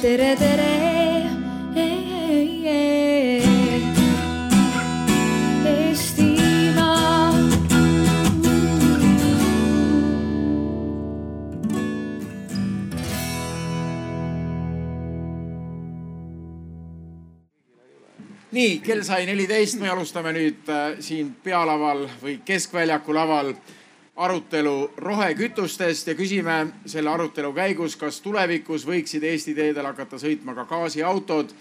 tere, tere. Nii, kell sai neliteist, me alustame nüüd äh, siin pealaval või keskväljaku laval arutelu rohekütustest ja küsime selle arutelu käigus, kas tulevikus võiksid Eesti teedel hakata sõitma ka gaasiautod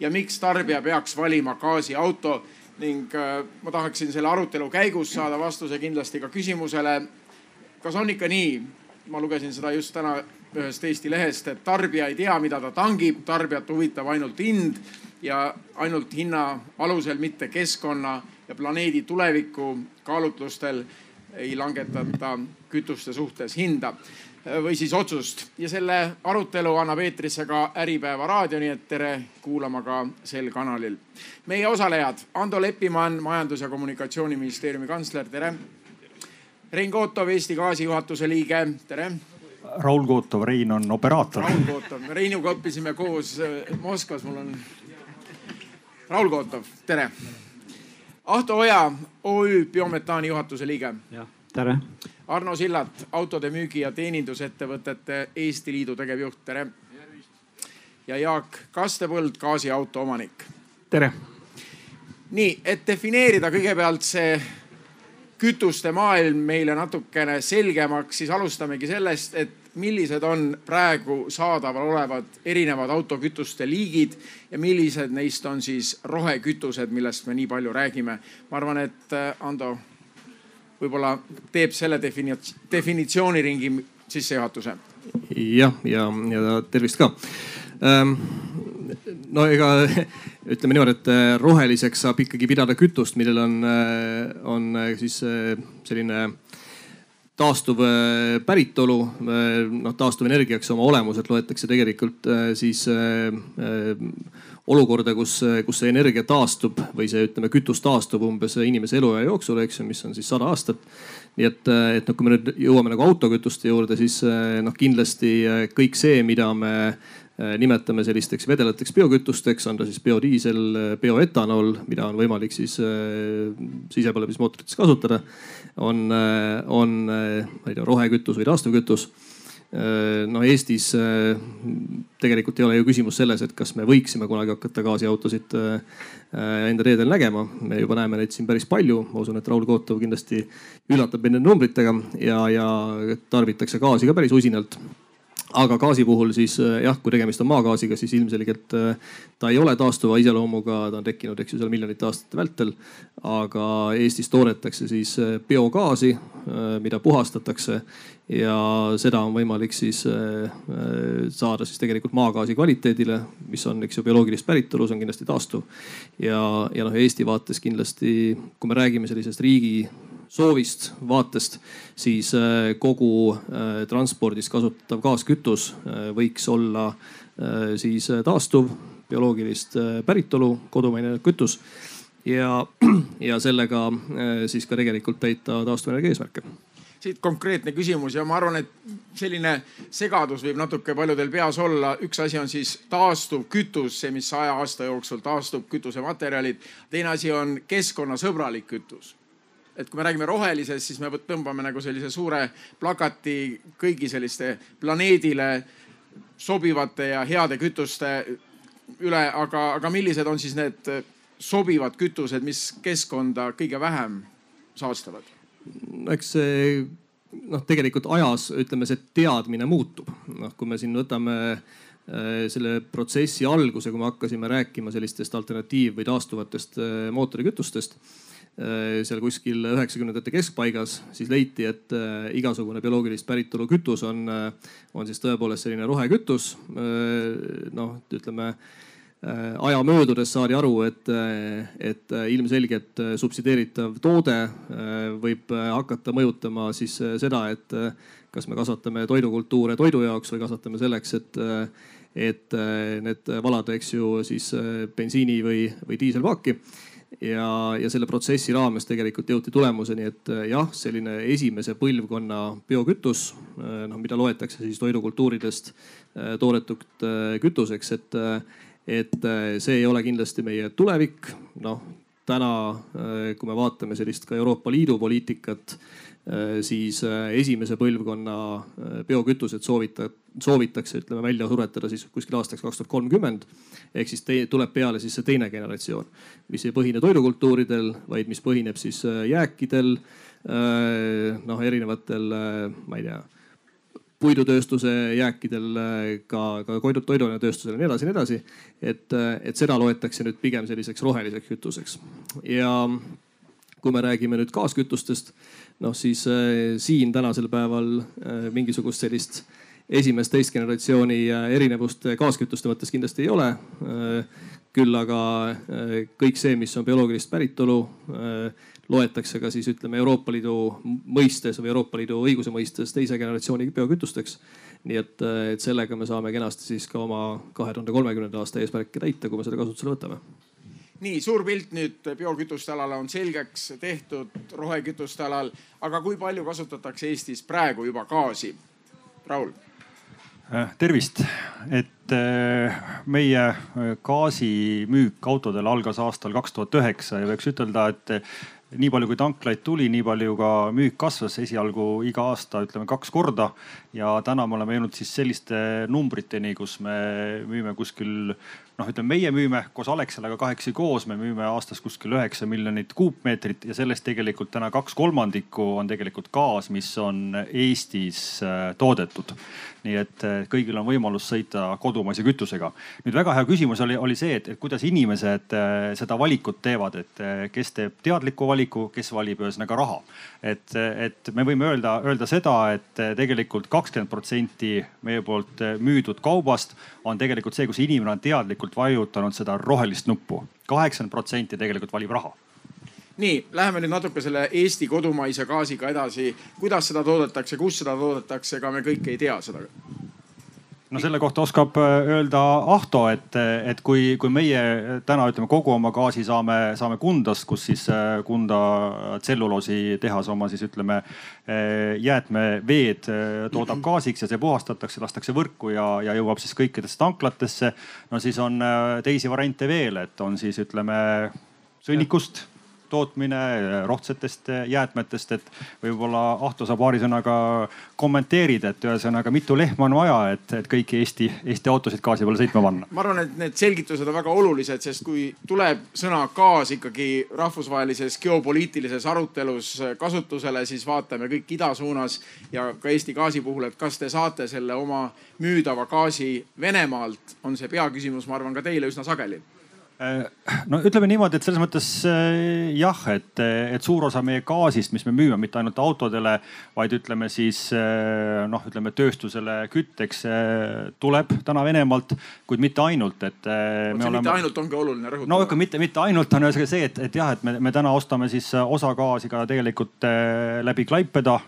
ja miks tarbija peaks valima gaasiauto. Ning äh, ma tahaksin selle arutelu käigus saada vastuse kindlasti ka küsimusele, kas on ikka nii, ma lugesin seda just täna ühest Eesti lehest, et tarbija ei tea, mida ta tangib, tarbijat huvitab ainult hind ja ainult hinna alusel, mitte keskkonna ja planeedi tuleviku kaalutlustel ei langetata kütuste suhtes hinda või siis otsust. ja selle arutelu annab eetrisse ka Äripäeva raadio, nii et tere kuulama ka sel kanalil. meie osalejad Ando Leppimann, Majandus- ja Kommunikatsiooniministeeriumi kantsler, tere. Rein Kootov, Eesti Gaasi juhatuse liige, tere Raul Kootov, Rein on operaator. Raul Kootov, Reinuga õppisime koos äh, Moskvas, mul on. Raul Kootov, tere. Ahto Oja, OÜ Biometaani juhatuse liige. jah, tere. Arno Sillat, autode müügi ja teenindusettevõtete Eesti Liidu tegevjuht, tere. ja Jaak Kastepõld, gaasiauto omanik. tere. nii, et defineerida kõigepealt see kütuste maailm meile natukene selgemaks, siis alustamegi sellest, et millised on praegu saadaval olevad erinevad autokütuste liigid ja millised neist on siis rohekütused, millest me nii palju räägime. ma arvan, et äh, Ando võib-olla teeb selle defini-, definitsiooniringi sissejuhatuse. jah, ja, ja, ja tervist ka ähm, no ega ütleme niimoodi, et äh, roheliseks saab ikkagi pidada kütust, millel on, on siis selline taastuv päritolu. noh, taastuvenergiaks oma olemuselt loetakse tegelikult siis olukorda, kus, kus see energia taastub või see, ütleme, kütus taastub umbes inimese eluea jooksul, eks ju, mis on siis sada aastat. nii et, et noh, kui me nüüd jõuame nagu autokütuste juurde, siis noh, kindlasti kõik see, mida me nimetame sellisteks vedelateks biokütusteks, on ta siis biodiisel, bioetanool, mida on võimalik siis sisepõlemismootorites kasutada. On, on, ma ei tea, rohekütus või taastuvkütus. No Eestis tegelikult ei ole ju küsimus selles, et kas me võiksime kunagi hakata gaasiautosid enda teedel nägema. me juba näeme neid siin päris palju, ma usun, et Raul Kootov kindlasti üllatab meid nende numbritega ja, ja tarbitakse gaasi ka päris usinalt aga gaasi puhul siis jah, kui tegemist on maagaasiga, siis ilmselgelt ta ei ole taastuva iseloomuga, ta on tekkinud, eks ju, seal miljonite aastate vältel. aga Eestis toodetakse siis biogaasi, mida puhastatakse ja seda on võimalik siis saada siis tegelikult maagaasi kvaliteedile, mis on, eks ju, bioloogilist päritolu, see on kindlasti taastuv. ja, ja noh, Eesti vaates kindlasti, kui me räägime sellisest riigi soovist, vaatest, siis kogu transpordis kasutatav gaaskütus võiks olla siis taastuv, bioloogilist päritolu, kodumaine kütus. ja, ja sellega siis ka tegelikult täita taastuvenergia eesmärke siit konkreetne küsimus ja ma arvan, et selline segadus võib natuke paljudel peas olla. üks asi on siis taastuv kütus, see, mis saja aasta jooksul taastub, kütusematerjalid. teine asi on keskkonnasõbralik kütus et kui me räägime rohelisest, siis me tõmbame nagu sellise suure plakati kõigi selliste planeedile sobivate ja heade kütuste üle, aga, aga millised on siis need sobivad kütused, mis keskkonda kõige vähem saastavad? eks see noh, tegelikult ajas ütleme, see teadmine muutub. noh, kui me siin võtame selle protsessi alguse, kui me hakkasime rääkima sellistest alternatiiv või taastuvatest mootorikütustest seal kuskil üheksakümnendate keskpaigas, siis leiti, et igasugune bioloogilist päritolu kütus on, on siis tõepoolest selline rohekütus. noh, ütleme aja möödudes saadi aru, et, et ilmselgelt subsideeritav toode võib hakata mõjutama siis seda, et kas me kasvatame toidukultuure toidu jaoks või kasvatame selleks, et, et need valada, eks ju, siis bensiini või, või diiselpaaki ja, ja selle protsessi raames tegelikult jõuti tulemuseni, et jah, selline esimese põlvkonna biokütus, noh mida loetakse siis toidukultuuridest toodetud kütuseks, et, et see ei ole kindlasti meie tulevik. noh täna, kui me vaatame sellist ka Euroopa Liidu poliitikat siis äh, esimese põlvkonna äh, biokütused soovita, soovitakse, ütleme välja suretada siis kuskil aastaks kaks tuhat kolmkümmend. ehk siis te, tuleb peale siis see teine generatsioon, mis ei põhine toidukultuuridel, vaid mis põhineb siis jääkidel. noh, erinevatel, ma ei tea puidutööstuse jääkidel, ka, ka toiduainetööstusel ja nii edasi ja nii edasi. et, et seda loetakse nüüd pigem selliseks roheliseks kütuseks ja kui me räägime nüüd gaaskütustest, noh siis äh, siin tänasel päeval äh, mingisugust sellist esimest, teist generatsiooni äh, erinevust gaaskütuste mõttes kindlasti ei ole küll aga kõik see, mis on bioloogilist päritolu loetakse ka siis ütleme Euroopa Liidu mõistes või Euroopa Liidu õiguse mõistes teise generatsiooni biokütusteks. nii et, et sellega me saame kenasti siis ka oma kahe tuhande kolmekümnenda aasta eesmärke täita, kui me selle kasutusele võtame nii suur pilt nüüd biokütuste alal on selgeks tehtud, rohekütuste alal, aga kui palju kasutatakse Eestis praegu juba gaasi? Raul. Äh, tervist, et äh, meie äh, gaasimüük autodel algas aastal kaks tuhat üheksa ja võiks ütelda, et nii palju kui tanklaid tuli, nii palju ka müük kasvas esialgu iga aasta ütleme kaks korda. ja täna me oleme jõudnud siis selliste numbriteni, kus me müüme kuskil noh, ütleme meie müüme koos Alexelaga kahekesi koos, me müüme aastas kuskil üheksa miljonit kuupmeetrit ja sellest tegelikult täna kaks kolmandikku on tegelikult gaas, mis on Eestis äh, toodetud. nii et äh, kõigil on võimalus sõita kodumaise kütusega. nüüd väga hea küsimus oli, oli see, et, kuidas inimesed äh, seda valikut teevad, et kes teeb teadliku valiku, kes valib ühesõnaga raha. et, et me võime öelda, öelda seda, et tegelikult kakskümmend protsenti meie poolt müüdud kaubast on tegelikult see, kus inimene on teadlikult vajutanud seda rohelist nuppu. kaheksakümmend protsenti tegelikult valib raha nii, läheme nüüd natuke selle Eesti kodumaise gaasiga edasi. kuidas seda toodetakse, kus seda toodetakse, ega me kõike ei tea seda no selle kohta oskab äh, öelda Ahto, et, et kui, kui meie täna ütleme kogu oma gaasi saame, saame Kundast, kus siis äh, Kunda tselluloositehas oma siis ütleme äh, jäätmeveed toodab gaasiks ja see puhastatakse, lastakse võrku ja, ja jõuab siis kõikidesse tanklatesse. no siis on teisi variante veel, et on siis ütleme sõnnikust tootmine, rohtsetest jäätmetest, et võib-olla Ahto sa paari sõnaga kommenteerid, et ühesõnaga mitu lehma on vaja, et, et kõiki Eesti, Eesti autosid gaasi peale sõitma panna? ma arvan, et need selgitused on väga olulised, sest kui tuleb sõna gaas ikkagi rahvusvahelises geopoliitilises arutelus kasutusele, siis vaatame kõik ida suunas ja ka Eesti gaasi puhul, et kas te saate selle oma müüdava gaasi Venemaalt, on see peaküsimus, ma arvan, ka teile üsna sageli no ütleme niimoodi, et selles mõttes äh, jah, et, et suur osa meie gaasist, mis me müüme mitte ainult autodele, vaid ütleme siis äh, noh, ütleme tööstusele kütteks tuleb täna Venemaalt, kuid mitte ainult, et. see oleme... mitte ainult ongi oluline rõhutada. no ikka mitte, mitte ainult on ühesõnaga see, et, et jah, et me, me täna ostame siis osa gaasi ka tegelikult läbi Klaipeda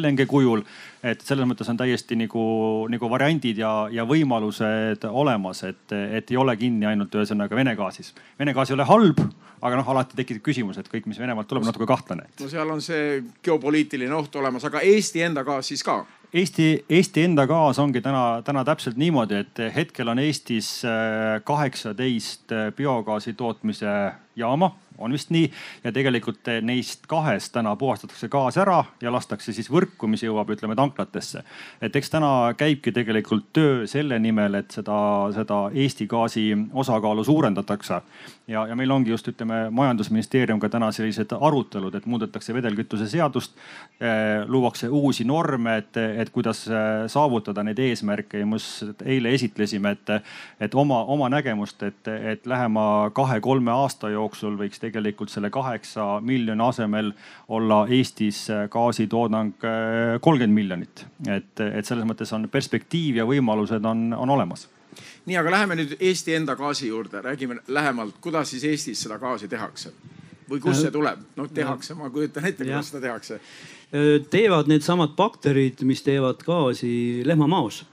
LNG kujul et selles mõttes on täiesti nagu, nagu variandid ja, ja võimalused olemas, et, et ei ole kinni ainult ühesõnaga Vene gaasis. Vene gaas ei ole halb, aga noh, alati tekib küsimus, et kõik, mis Venemaalt tuleb, natuke kahtlane. no seal on see geopoliitiline oht olemas, aga Eesti enda gaas siis ka? Eesti, Eesti enda gaas ongi täna, täna täpselt niimoodi, et hetkel on Eestis kaheksateist biogaasi tootmise jaama on vist nii. ja tegelikult neist kahest täna puhastatakse gaas ära ja lastakse siis võrku, mis jõuab, ütleme tanklatesse. et eks täna käibki tegelikult töö selle nimel, et seda, seda Eesti gaasi osakaalu suurendatakse. ja, ja meil ongi just ütleme majandusministeeriumiga täna sellised arutelud, et muudetakse vedelkütuse seadust eh,. luuakse uusi norme, et, et kuidas eh, saavutada neid eesmärke ja me just eile esitlesime, et, et oma, oma nägemust, et, et lähema kahe-kolme aasta jooksul võiks tegelikult tegelikult selle kaheksa miljoni asemel olla Eestis äh, gaasitoodang äh, kolmkümmend miljonit. et, et selles mõttes on perspektiiv ja võimalused on, on olemas nii, aga läheme nüüd Eesti enda gaasi juurde, räägime lähemalt, kuidas siis Eestis seda gaasi tehakse või kust see tuleb? no tehakse, ma kujutan ette, kuidas seda tehakse. teevad needsamad bakterid, mis teevad gaasi lehmamaos.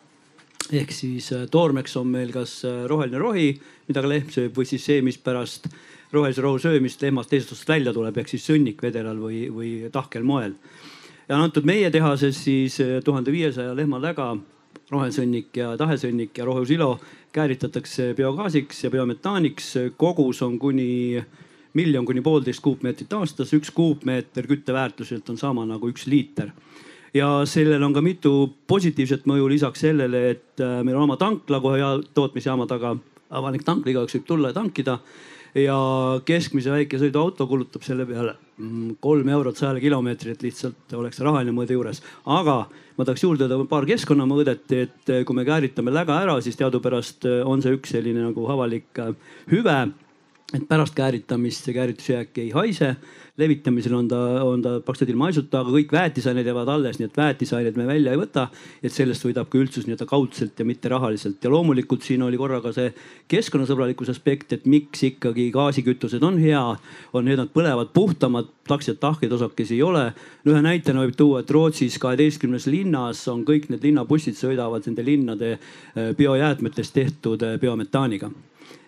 ehk siis toormeks on meil kas roheline rohi, mida ka lehm sööb või siis see, mis pärast rohelise rohu söömist lehmast teisest otsast välja tuleb, ehk siis sõnnikvedelal või, või tahkel moel. ja antud meie tehases siis tuhande viiesaja lehma läga, rohesõnnik ja tahesõnnik ja rohusilo kääritatakse biogaasiks ja biometaaniks. kogus on kuni miljon kuni poolteist kuupmeetrit aastas, üks kuupmeeter kütteväärtuselt on sama nagu üks liiter ja sellel on ka mitu positiivset mõju lisaks sellele, et äh, meil on oma tankla kohe tootmisjaama taga, avalik tankla, igaüks võib tulla ja tankida. Ja keskmise väikesõiduauto kulutab selle peale mm, kolm eurot sajale kilomeetrile, et lihtsalt oleks rahaline mõõde juures. aga ma tahaks juurde öelda paar keskkonnamõõdet, et äh, kui me kääritame läga ära, siis teadupärast äh, on see üks selline nagu avalik hüve et pärast kääritamist see kääritusjääk ei haise levitamisel on ta, on ta praktiliselt ilma haisuta, aga kõik väetisained jäävad alles, nii et väetisaineid me välja ei võta. et sellest võidab ka üldsus nii-öelda kaudselt ja mitte rahaliselt ja loomulikult siin oli korra ka see keskkonnasõbralikkuse aspekt, et miks ikkagi gaasikütused on hea, on need, nad põlevad puhtamad, praktiliselt tahkeid osakesi ei ole. ühe näitena võib tuua, et Rootsis kaheteistkümnes linnas on kõik need linnabussid sõidavad nende linnade eh, biojäätmetest tehtud eh, biometaaniga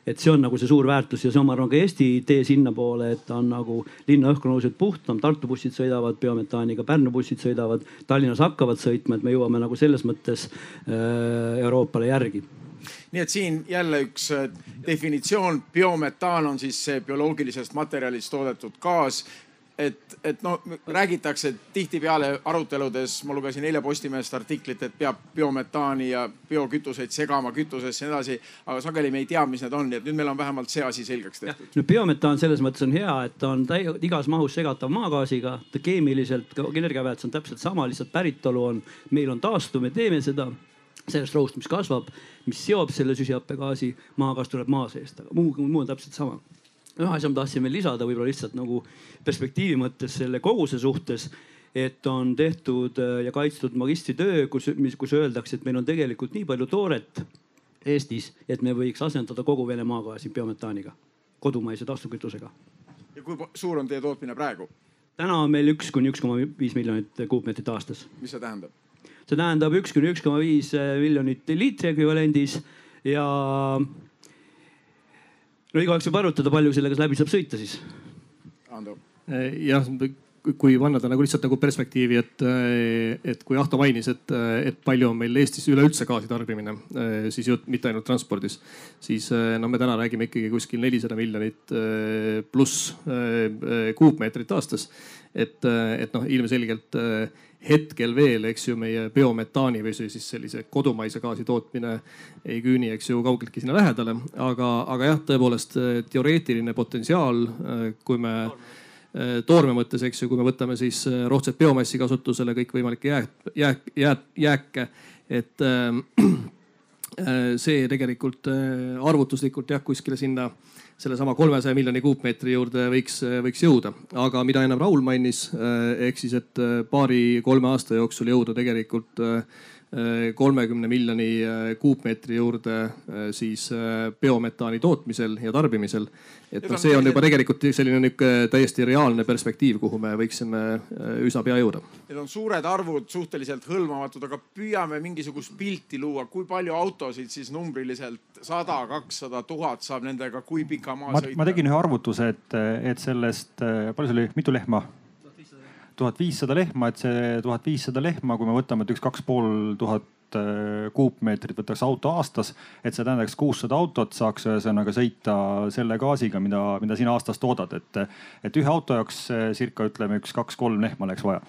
et see on nagu see suur väärtus ja see on, ma arvan, ka Eesti tee sinnapoole, et on nagu linna õhk on oluliselt puhtam, Tartu bussid sõidavad biometaaniga, Pärnu bussid sõidavad, Tallinnas hakkavad sõitma, et me jõuame nagu selles mõttes äh, Euroopale järgi. Nii et siin jälle üks äh, definitsioon, biometaan on siis see bioloogilisest materjalist toodetud gaas, et, et no räägitakse tihtipeale aruteludes, ma lugesin eile Postimehest artiklit, et peab biometaani ja biokütuseid segama kütusesse ja nii edasi. aga sageli me ei tea, mis need on, nii et nüüd meil on vähemalt see asi selgeks tehtud. no biometaan selles mõttes on hea, et ta on igas mahus segatav maagaasiga, ta keemiliselt, energiaväärtus on täpselt sama, lihtsalt päritolu on, meil on taastuv, me teeme seda sellest rohust, mis kasvab, mis seob selle süsihappegaasi, maagaas tuleb maa seest, aga muu, muu on täpselt sama ühe asja ma tahtsin veel lisada, võib-olla lihtsalt nagu perspektiivi mõttes selle koguse suhtes et on tehtud äh, ja kaitstud magistritöö, kus, mis, kus öeldakse, et meil on tegelikult nii palju tooret Eestis, et me võiks asendada kogu Vene maagaasi biometaaniga, kodumaise taastuvkütusega. ja kui suur on teie tootmine praegu? täna on meil üks kuni üks koma viis miljonit kuupmeetrit aastas. mis see tähendab? see tähendab üks kuni üks koma viis miljonit liitri ekvivalendis ja no igaüks võib arvutada, palju sellega läbi saab sõita siis. Ando. Eh, jah, kui panna ta nagu lihtsalt nagu perspektiivi, et, eh, et kui Ahto mainis, et, et palju on meil Eestis üleüldse gaasi tarbimine, eh, siis jutt mitte ainult transpordis, siis noh, me täna räägime ikkagi kuskil nelisada miljonit pluss kuupmeetrit aastas. et, et noh, ilmselgelt hetkel veel, eks ju, meie biometaani või siis sellise kodumaise gaasi tootmine ei küüni, eks ju, kaugeltki sinna lähedale. aga, aga jah, tõepoolest teoreetiline potentsiaal, kui me toorme mõttes, eks ju, kui me võtame siis rohtset biomassi kasutusele, kõikvõimalikke jääk, jääk, jääk, jääke, et äh, see tegelikult äh, arvutuslikult jah, kuskile sinna sellesama kolmesaja miljoni kuupmeetri juurde võiks, võiks jõuda. aga mida ennem Raul mainis, eh, ehk siis, et eh, paari-kolme aasta jooksul jõuda tegelikult eh, kolmekümne miljoni kuupmeetri juurde siis biometaani tootmisel ja tarbimisel. et noh, see on juba tegelikult selline nihuke täiesti reaalne perspektiiv, kuhu me võiksime üsna pea jõuda. Need on suured arvud, suhteliselt hõlmamatud, aga püüame mingisugust pilti luua, kui palju autosid siis numbriliselt sada, kakssada, tuhat saab nendega, kui pika maa ma, sõita? ma tegin ühe arvutuse, et, et sellest, palju see oli, mitu lehma? Tuhat viissada lehma, et see tuhat viissada lehma, kui me võtame, et üks kaks pool tuhat äh, kuupmeetrit võtaks auto aastas, et see tähendaks kuussada autot saaks ühesõnaga sõita selle gaasiga, mida, mida sina aastas toodad, et, et ühe auto jaoks äh, circa ütleme üks, kaks-kolm lehma oleks vaja.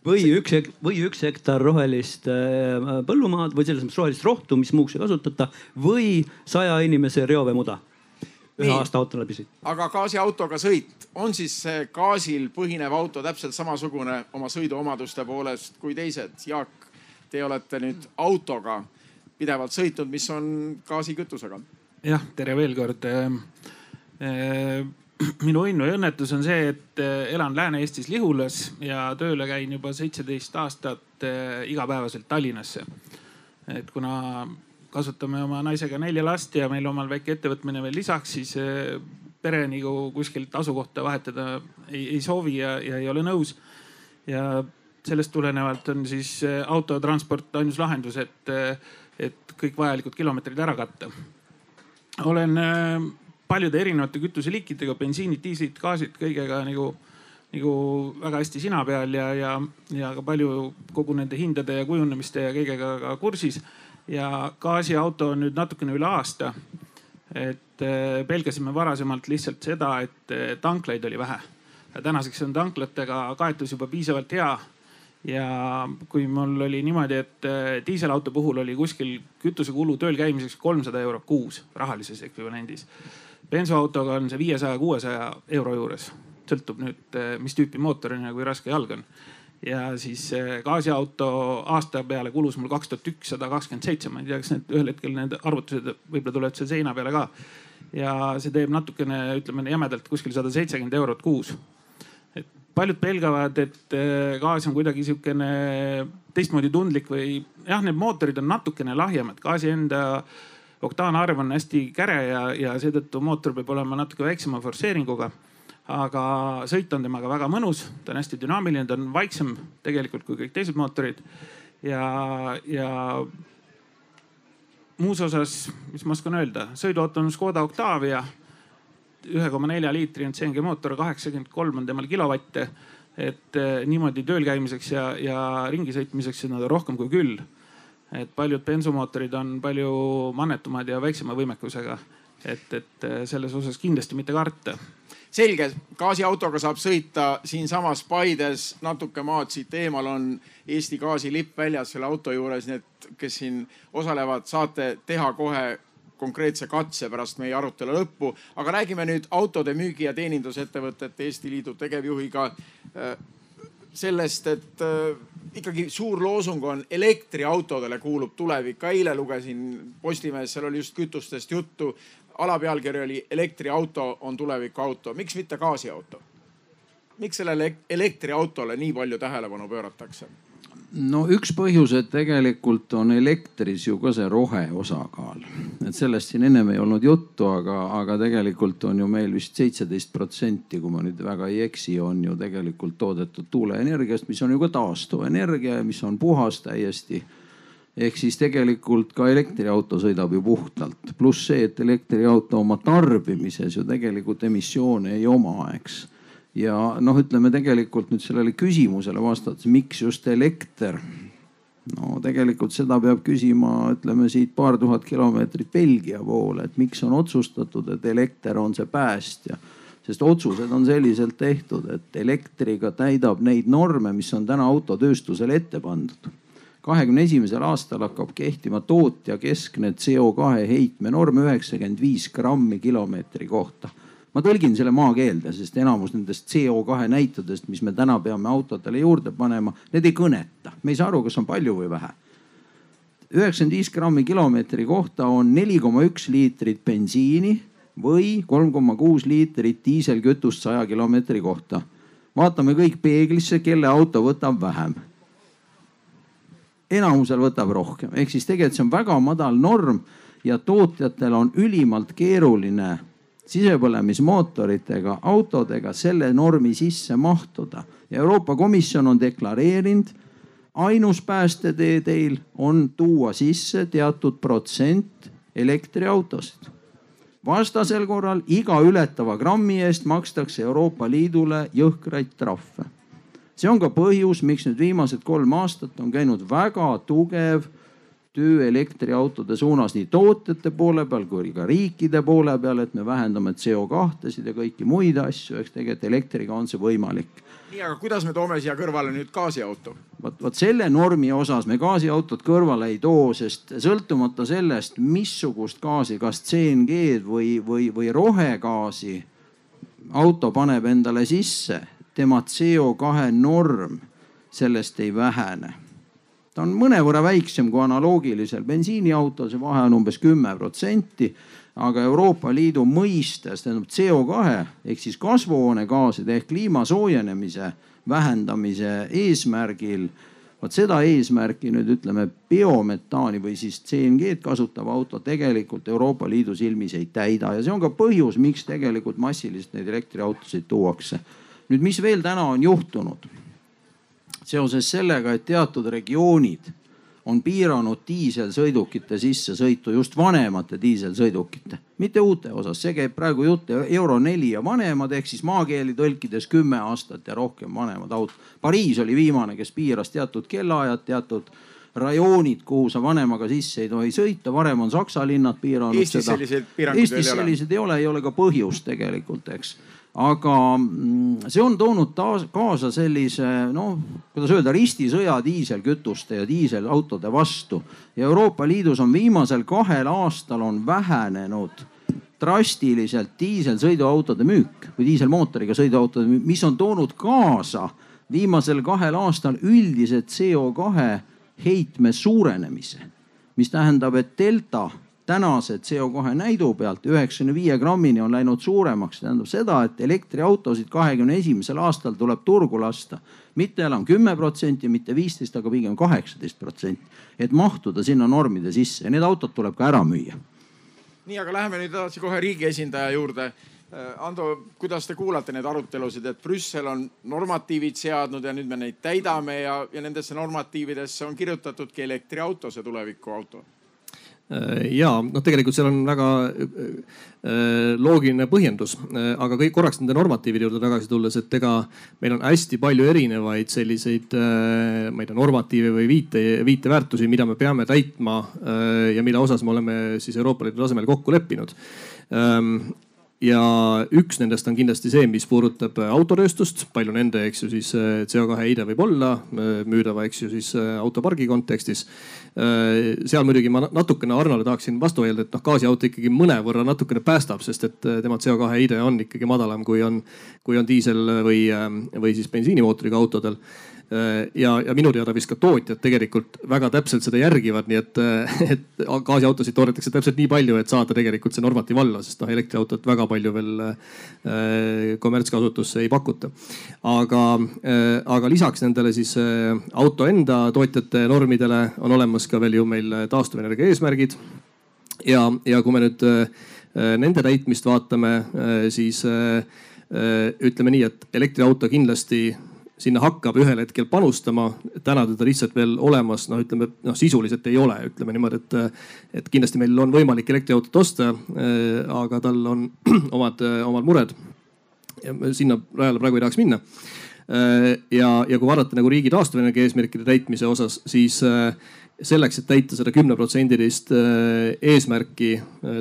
Või üks, või üks hektar rohelist äh, põllumaad või selles mõttes rohelist rohtu, mis muuks ei kasutata või saja inimese reoveemuda ühe aasta auto läbi sõit. aga gaasiautoga sõit, on siis see gaasil põhinev auto täpselt samasugune oma sõiduomaduste poolest kui teised? Jaak, te olete nüüd autoga pidevalt sõitnud, mis on gaasikütusega? jah, tere veel kord minu õnn või õnnetus on see, et äh, elan Lääne-Eestis Lihulas ja tööle käin juba seitseteist aastat äh, igapäevaselt Tallinnasse. et kuna kasvatame oma naisega nelja last ja meil omal väike ettevõtmine veel lisaks, siis äh, pere nagu kuskilt asukohta vahetada ei, ei soovi ja, ja ei ole nõus. ja sellest tulenevalt on siis autotransport ainus lahendus, et, et kõik vajalikud kilomeetrid ära katta. olen paljude erinevate kütuseliikidega, bensiinid, diislid, gaasid, kõigega nagu, nagu väga hästi sina peal ja, ja, ja ka palju kogu nende hindade ja kujunemiste ja kõigega ka kursis. Ja gaasiauto on nüüd natukene üle aasta. et äh, pelgasime varasemalt lihtsalt seda, et äh, tanklaid oli vähe. tänaseks on tanklatega kaetus juba piisavalt hea ja kui mul oli niimoodi, et äh, diiselauto puhul oli kuskil kütusekulu tööl käimiseks kolmsada eurot kuus rahalises ekvivalendis. bensuautoga on see viiesaja, kuuesaja euro juures, sõltub nüüd, mis tüüpi mootor on ja kui raske jalg on. Ja siis äh, gaasiauto aasta peale kulus mul kaks tuhat ükssada kakskümmend seitse, ma ei tea, kas need ühel hetkel need arvutused võib-olla tulevad seal seina peale ka. ja see teeb natukene, ütleme jämedalt kuskil sada seitsekümmend eurot kuus paljud pelgavad, et äh, gaas on kuidagi sihukene teistmoodi tundlik või jah, need mootorid on natukene lahjemad, gaasi enda oktaanarv on hästi käre ja, ja seetõttu mootor peab olema natuke väiksema forsseeringuga. Aga sõit on temaga väga mõnus, ta on hästi dünaamiline, ta on vaiksem tegelikult kui kõik teised mootorid. ja, ja muus osas, mis ma oskan öelda, sõiduauto on Škoda Octavia ühe koma nelja liitri on CNG mootor, kaheksakümmend kolm on temal kilovatte. et eh, niimoodi tööl käimiseks ja, ja ringi sõitmiseks on ta rohkem kui küll. et paljud bensumootorid on palju mannetumad ja väiksema võimekusega. Et, et eh, selles osas kindlasti mitte karta selge, gaasiautoga saab sõita siinsamas Paides, natuke maad siit eemal on Eesti gaasilipp väljas selle auto juures, nii et kes siin osalevad, saate teha kohe konkreetse katse pärast meie arutelu lõppu. aga räägime nüüd autode müügi ja teenindusettevõtete Eesti Liidu tegevjuhiga äh, sellest, et äh, ikkagi suur loosung on elektriautodele kuulub tulevik. ka eile lugesin Postimehes, seal oli just kütustest juttu. Alapealkiri oli elektriauto on tulevikuauto, miks mitte gaasiauto? miks sellele elektriautole nii palju tähelepanu pööratakse? no üks põhjus, et tegelikult on elektris ju ka see rohe osakaal, et sellest siin ennem ei olnud juttu, aga, aga tegelikult on ju meil vist seitseteist protsenti, kui ma nüüd väga ei eksi, on ju tegelikult toodetud tuuleenergiast, mis on ju ka taastuvenergia ja mis on puhas täiesti ehk siis tegelikult ka elektriauto sõidab ju puhtalt, pluss see, et elektriauto oma tarbimises ju tegelikult emissioone ei oma, eks ja noh, ütleme tegelikult nüüd sellele küsimusele vastates, miks just elekter? no tegelikult seda peab küsima, ütleme siit paar tuhat kilomeetrit Belgia poole, et miks on otsustatud, et elekter on see päästja sest otsused on selliselt tehtud, et elektriga täidab neid norme, mis on täna autotööstusele ette pandud. Kahekümne esimesel aastal hakkab kehtima tootja keskne CO2 heitmenorm üheksakümmend viis grammi kilomeetri kohta ma tõlgin selle maakeelde, sest enamus nendest CO2 näitudest, mis me täna peame autodele juurde panema, need ei kõneta. me ei saa aru, kas on palju või vähe. üheksakümmend viis grammi kilomeetri kohta on neli koma üks liitrit bensiini või kolm koma kuus liitrit diiselkütust saja kilomeetri kohta. vaatame kõik peeglisse, kelle auto võtab vähem. Enamusel võtab rohkem, ehk siis tegelikult see on väga madal norm ja tootjatel on ülimalt keeruline sisepõlemismootoritega autodega selle normi sisse mahtuda. ja Euroopa Komisjon on deklareerinud, ainus päästetee teil on tuua sisse teatud protsent elektriautosid. vastasel korral iga ületava grammi eest makstakse Euroopa Liidule jõhkraid trahve. See on ka põhjus, miks nüüd viimased kolm aastat on käinud väga tugev töö elektriautode suunas nii tootjate poole peal kui ka riikide poole peal, et me vähendame CO2-sid ja kõiki muid asju, eks tegelikult elektriga on see võimalik. nii, aga kuidas me toome siia kõrvale nüüd gaasiauto? vot, vot selle normi osas me gaasiautot kõrvale ei too, sest sõltumata sellest, missugust gaasi, kas CNG-d või, või, või rohegaasi auto paneb endale sisse, tema CO2 norm sellest ei vähene ta on mõnevõrra väiksem kui analoogilisel bensiiniautol, see vahe on umbes kümme protsenti. aga Euroopa Liidu mõistes tähendab CO2 ehk siis kasvuhoonegaaside ehk kliima soojenemise vähendamise eesmärgil vot seda eesmärki nüüd ütleme biometaani või siis CNG-d kasutav auto tegelikult Euroopa Liidu silmis ei täida ja see on ka põhjus, miks tegelikult massiliselt neid elektriautosid tuuakse. Nüüd, mis veel täna on juhtunud? seoses sellega, et teatud regioonid on piiranud diiselsõidukite sissesõitu, just vanemate diiselsõidukite, mitte uute osas, see käib praegu jutt euro neli ja vanemad ehk siis maakeeli tõlkides kümme aastat ja rohkem vanemad autod. Pariis oli viimane, kes piiras teatud kellaajad, teatud rajoonid, kuhu sa vanemaga sisse ei tohi sõita, varem on Saksa linnad piiranud Eestis seda. selliseid piiranguid Eestis ei ole? selliseid ei ole, ei ole ka põhjust tegelikult, eks aga mm, see on toonud taas kaasa sellise noh, kuidas öelda, ristisõja diiselkütuste ja diiselautode vastu. ja Euroopa Liidus on viimasel kahel aastal on vähenenud drastiliselt diiselsõiduautode müük või diiselmootoriga sõiduautode müük, mis on toonud kaasa viimasel kahel aastal üldise CO2 heitme suurenemise. mis tähendab, et delta tänase CO2 näidu pealt üheksakümne viie grammini on läinud suuremaks, tähendab seda, et elektriautosid kahekümne esimesel aastal tuleb turgu lasta. Mitte enam kümme protsenti, mitte viisteist, aga pigem kaheksateist protsenti, et mahtuda sinna normide sisse. Ja need autod tuleb ka ära müüa. nii, aga läheme nüüd edasi kohe riigi esindaja juurde. Ando, kuidas te kuulate neid arutelusid, et Brüssel on normatiivid seadnud ja nüüd me neid täidame ja, ja nendesse normatiividesse on kirjutatudki elektriauto, see tulevikuauto? Äh, ja noh, tegelikult seal on väga äh, loogiline põhjendus, äh, aga kõik korraks nende normatiivide juurde tagasi tulles, et ega meil on hästi palju erinevaid selliseid, ma ei tea, normatiive või viite, viiteväärtusi, mida me peame täitma ja mille osas me oleme siis Euroopa Liidu tasemel kokku leppinud. Ähm, ja üks nendest on kindlasti see, mis puudutab autotööstust, palju nende, eks ju, siis CO2 heide võib olla müüdava, eks ju, siis autopargi kontekstis. Seal muidugi ma natukene Arnole tahaksin vastu öelda, et noh, gaasiauto ikkagi mõnevõrra natukene päästab, sest et tema CO2 heide on ikkagi madalam, kui on, kui on diisel või, või siis bensiinimootoriga autodel ja, ja minu teada vist ka tootjad tegelikult väga täpselt seda järgivad, nii et, et gaasiautosid toodetakse täpselt nii palju, et saada tegelikult see normatiiv alla, sest noh, elektriautot väga palju veel äh, kommertskasutusse ei pakuta. aga äh,, aga lisaks nendele siis äh, auto enda tootjate normidele on olemas ka veel ju meil taastuvenergia eesmärgid. ja, ja kui me nüüd äh, nende täitmist vaatame äh,, siis äh, ütleme nii, et elektriauto kindlasti sinna hakkab ühel hetkel panustama. täna teda lihtsalt veel olemas, noh, ütleme noh, sisuliselt ei ole, ütleme niimoodi, et, et kindlasti meil on võimalik elektriautot osta, aga tal on omad, omad mured. sinna rajale praegu ei tahaks minna. ja, ja kui vaadata nagu riigi taastuvenergia eesmärkide täitmise osas, siis selleks, et täita seda kümneprotsendilist eesmärki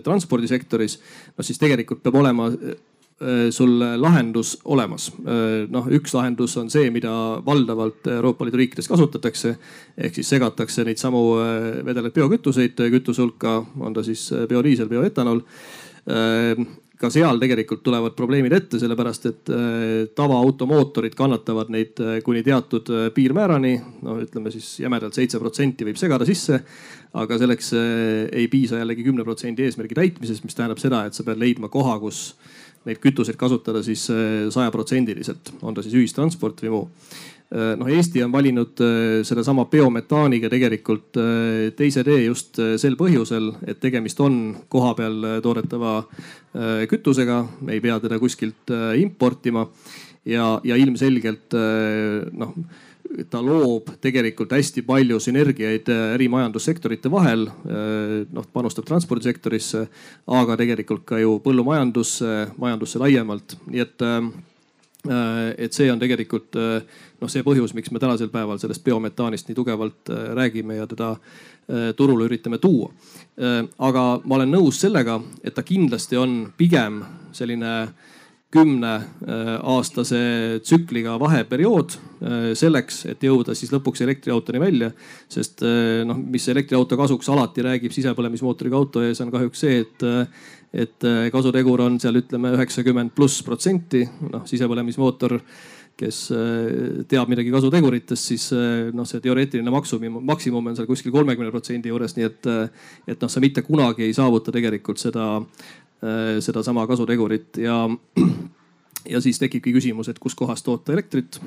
transpordisektoris, no siis tegelikult peab olema sul lahendus olemas. Äh, noh, üks lahendus on see, mida valdavalt Euroopa Liidu riikides kasutatakse. ehk siis segatakse neid samu äh, vedelaid biokütuseid kütuse hulka, on ta siis biodiisel, bioetanol ka seal tegelikult tulevad probleemid ette, sellepärast et tavaauto mootorid kannatavad neid kuni teatud piirmäärani. no ütleme siis jämedalt seitse protsenti võib segada sisse. aga selleks ei piisa jällegi kümne protsendi eesmärgi täitmisest, mis tähendab seda, et sa pead leidma koha, kus neid kütuseid kasutada siis äh, sajaprotsendiliselt, on ta siis ühistransport või muu. Äh, noh, Eesti on valinud äh, sellesama biometaaniga tegelikult teise tee just sel põhjusel, et tegemist on kohapeal toodetava kütusega, me ei pea teda kuskilt importima ja, ja ilmselgelt noh ta loob tegelikult hästi palju sünergiaid äh, eri majandussektorite vahel. Äh, noh, panustab transpordisektorisse, aga tegelikult ka ju põllumajandusse, majandusse laiemalt, nii et äh, et see on tegelikult noh, see põhjus, miks me tänasel päeval sellest biometaanist nii tugevalt räägime ja teda turule üritame tuua. aga ma olen nõus sellega, et ta kindlasti on pigem selline kümneaastase tsükliga vaheperiood äh, selleks, et jõuda siis lõpuks elektriautoni välja. sest äh, noh, mis elektriauto kasuks alati räägib sisepõlemismootoriga auto ees, on kahjuks see, et, äh, et kasutegur on seal ütleme üheksakümmend pluss protsenti. noh, sisepõlemismootor, kes teab midagi kasuteguritest, siis noh, see teoreetiline maksimum, maksimum on seal kuskil kolmekümne protsendi juures, nii et, et noh, sa mitte kunagi ei saavuta tegelikult seda Äh, sedasama kasutegurit ja, ja siis tekibki küsimus, et kuskohast toota elektrit.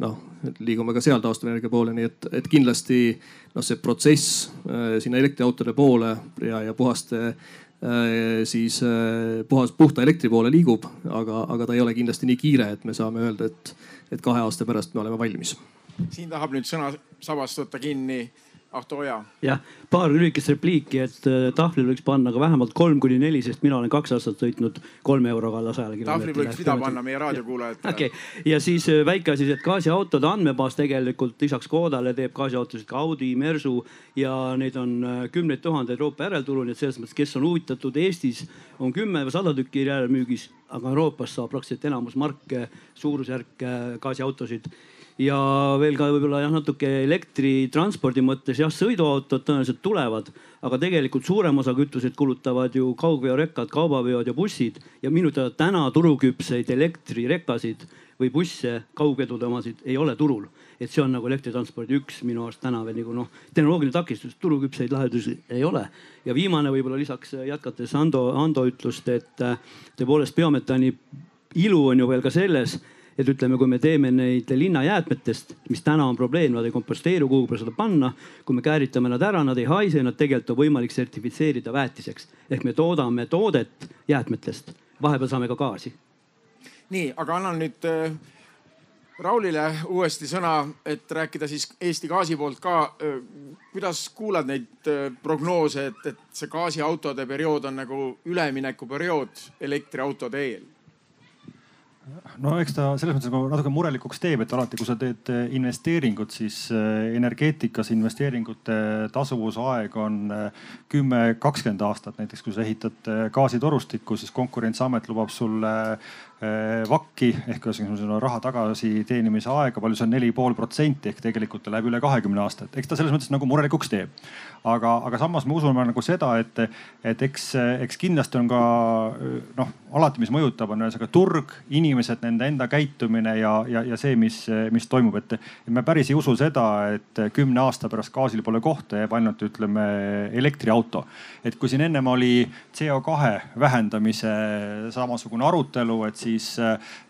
noh, liigume ka seal taastuvenergia poole, nii et, et kindlasti noh, see protsess äh, sinna elektriautode poole ja, ja puhaste äh, siis puhas, puhta elektri poole liigub, aga, aga ta ei ole kindlasti nii kiire, et me saame öelda, et, et kahe aasta pärast me oleme valmis. siin tahab nüüd sõna sabast võtta kinni Ahto Oja. jah, paar lühikest repliiki, et äh, tahvlil võiks panna ka vähemalt kolm kuni neli, sest mina olen kaks aastat sõitnud kolme euroga alla sajale kilomeetrile. tahvlil võiks vida panna meie raadiokuulajatele. okei okay., ja siis äh, väike asi, et gaasiautode andmebaas tegelikult lisaks Škodale teeb gaasiautosid ka Audi, Mersu ja neid on äh, kümneid tuhandeid Euroopa järelturul, nii et selles mõttes, kes on huvitatud, Eestis on kümme või sada tükki järelmüügis, aga Euroopas saab praktiliselt enamus marke, suurusjärke gaasiautosid ja veel ka võib-olla jah, natuke elektritranspordi mõttes jah, sõiduautod tõenäoliselt tulevad, aga tegelikult suurem osa kütuseid kulutavad ju kaugveorekkad, kaubaveod ja bussid ja minu teada täna turuküpseid elektrirekasid või busse, kaugedude omasid ei ole turul. et see on nagu elektritranspordi üks minu arust täna veel nagu noh, tehnoloogiline takistus, turuküpseid lahendusi ei ole. ja viimane võib-olla lisaks jätkates Ando, Ando ütlust, et tõepoolest biometaani ilu on ju veel ka selles et ütleme, kui me teeme neid linnajäätmetest, mis täna on probleem, nad ei komposteeru, kuhu peale seda panna. kui me kääritame nad ära, nad ei haise, nad tegelikult on võimalik sertifitseerida väetiseks ehk me toodame toodet jäätmetest, vahepeal saame ka gaasi. nii, aga annan nüüd äh, Raulile uuesti sõna, et rääkida siis Eesti Gaasi poolt ka. Äh, kuidas kuulad neid äh, prognoose, et, et see gaasiautode periood on nagu üleminekuperiood elektriautode eel? No eks ta selles mõttes nagu natuke murelikuks teeb, et alati, kui sa teed eh, investeeringut, siis eh, energeetikas investeeringute tasuvusaeg on eh, kümme, kakskümmend aastat. näiteks kui sa ehitad gaasitorustikku, siis konkurentsiamet lubab sulle VAK-i ehk ühesõnaga raha tagasi teenimise aega, palju see on, neli pool protsenti ehk tegelikult ta läheb üle kahekümne aasta, et eks ta selles mõttes nagu murelikuks teeb. Aga, aga samas me usume nagu seda, et, et eks, eks kindlasti on ka noh, alati, mis mõjutab, on ühesõnaga turg, inimesed, nende enda käitumine ja, ja, ja see, mis, mis toimub, et me päris ei usu seda, et kümne aasta pärast gaasil pole kohta, jääb ainult ütleme elektriauto. et kui siin ennem oli CO2 vähendamise samasugune arutelu, et siis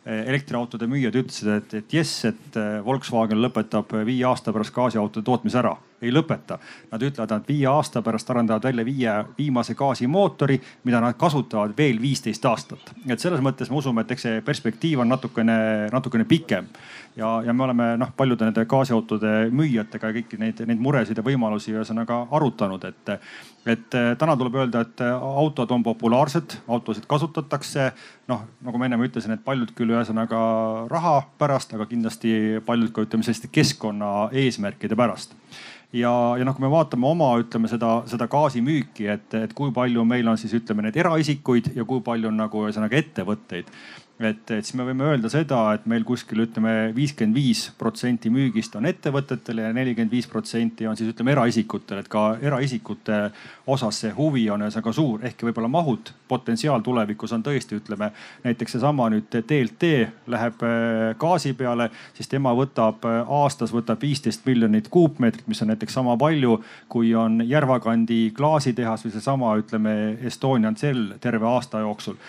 elektriautode müüjad ütlesid, et, et jess, et äh, Volkswagen lõpetab viie aasta pärast gaasiautode tootmise ära ei lõpeta. Nad ütlevad, et viie aasta pärast arendavad välja viie viimase gaasimootori, mida nad kasutavad veel viisteist aastat. et selles mõttes me usume, et eks see perspektiiv on natukene, natukene pikem. Ja, ja me oleme noh, paljude nende gaasiautode müüjatega kõiki neid, neid muresid ja võimalusi ühesõnaga arutanud, et, et täna tuleb öelda, et autod on populaarsed, autosid kasutatakse. noh, nagu ma ennem ütlesin, et paljud küll ühesõnaga raha pärast, aga kindlasti paljud ka ütleme selliste keskkonna eesmärkide pärast ja, ja noh, kui me vaatame oma, ütleme seda, seda gaasimüüki, et, et kui palju meil on siis ütleme neid eraisikuid ja kui palju on nagu ühesõnaga ettevõtteid et, et siis me võime öelda seda, et meil kuskil ütleme viiskümmend viis protsenti müügist on ettevõtetele ja nelikümmend viis protsenti on siis ütleme eraisikutele, et ka eraisikute osas see huvi on ühesõnaga suur, ehkki võib-olla mahud, potentsiaal tulevikus on tõesti, ütleme näiteks seesama nüüd DLT läheb äh, gaasi peale, siis tema võtab äh, aastas võtab viisteist miljonit kuupmeetrit, mis on näiteks sama palju, kui on Järvakandi klaasitehas või seesama, ütleme Estonian Cell terve aasta jooksul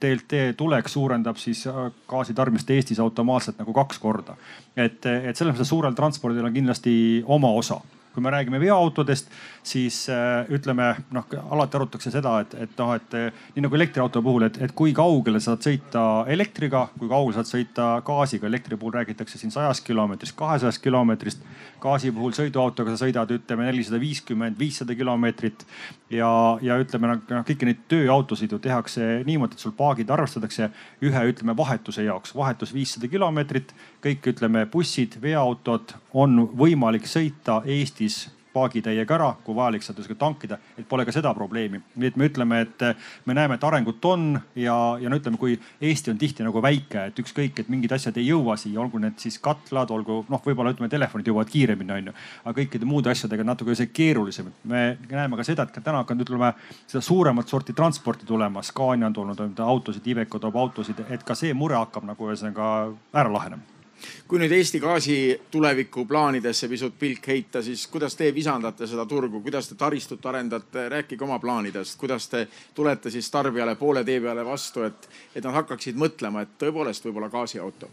DLT tulek suurendab siis äh, gaasitarbimist Eestis automaatselt nagu kaks korda. et, et selles mõttes suurel transpordil on kindlasti oma osa kui me räägime veoautodest, siis äh, ütleme noh, alati arutatakse seda, et, et noh, et nii nagu elektriauto puhul, et, et kui kaugele saad sõita elektriga, kui kaugele saad sõita gaasiga. elektri puhul räägitakse siin sajast kilomeetrist, kahesajast kilomeetrist. gaasi puhul sõiduautoga sa sõidad, ütleme nelisada viiskümmend, viissada kilomeetrit. ja, ja ütleme noh, kõiki neid tööautosid ju tehakse niimoodi, et sul paagid arvestatakse ühe, ütleme vahetuse jaoks, vahetus viissada kilomeetrit. kõik ütleme bussid, veoautod on võimalik sõita Eesti Eestis paagitäiega ära, kui vajalik sealt kuskil tankida, et pole ka seda probleemi. nii et me ütleme, et me näeme, et arengut on ja, ja no ütleme, kui Eesti on tihti nagu väike, et ükskõik, et mingid asjad ei jõua siia, olgu need siis katlad, olgu noh, võib-olla ütleme, telefonid jõuavad kiiremini, onju. aga kõikide muude asjadega natuke see keerulisem. me näeme ka seda, et ka täna hakkavad ütleme seda suuremat sorti transporti tulema. Scania on tulnud autosid, Iveco toob autosid, et ka see mure hakkab nagu ühesõnaga ära lahenema kui nüüd Eesti Gaasi tulevikuplaanidesse pisut pilk heita, siis kuidas te visandate seda turgu, kuidas te taristut arendate, rääkige oma plaanidest, kuidas te tulete siis tarbijale poole tee peale vastu, et, et nad hakkaksid mõtlema, et tõepoolest võib-olla gaasiauto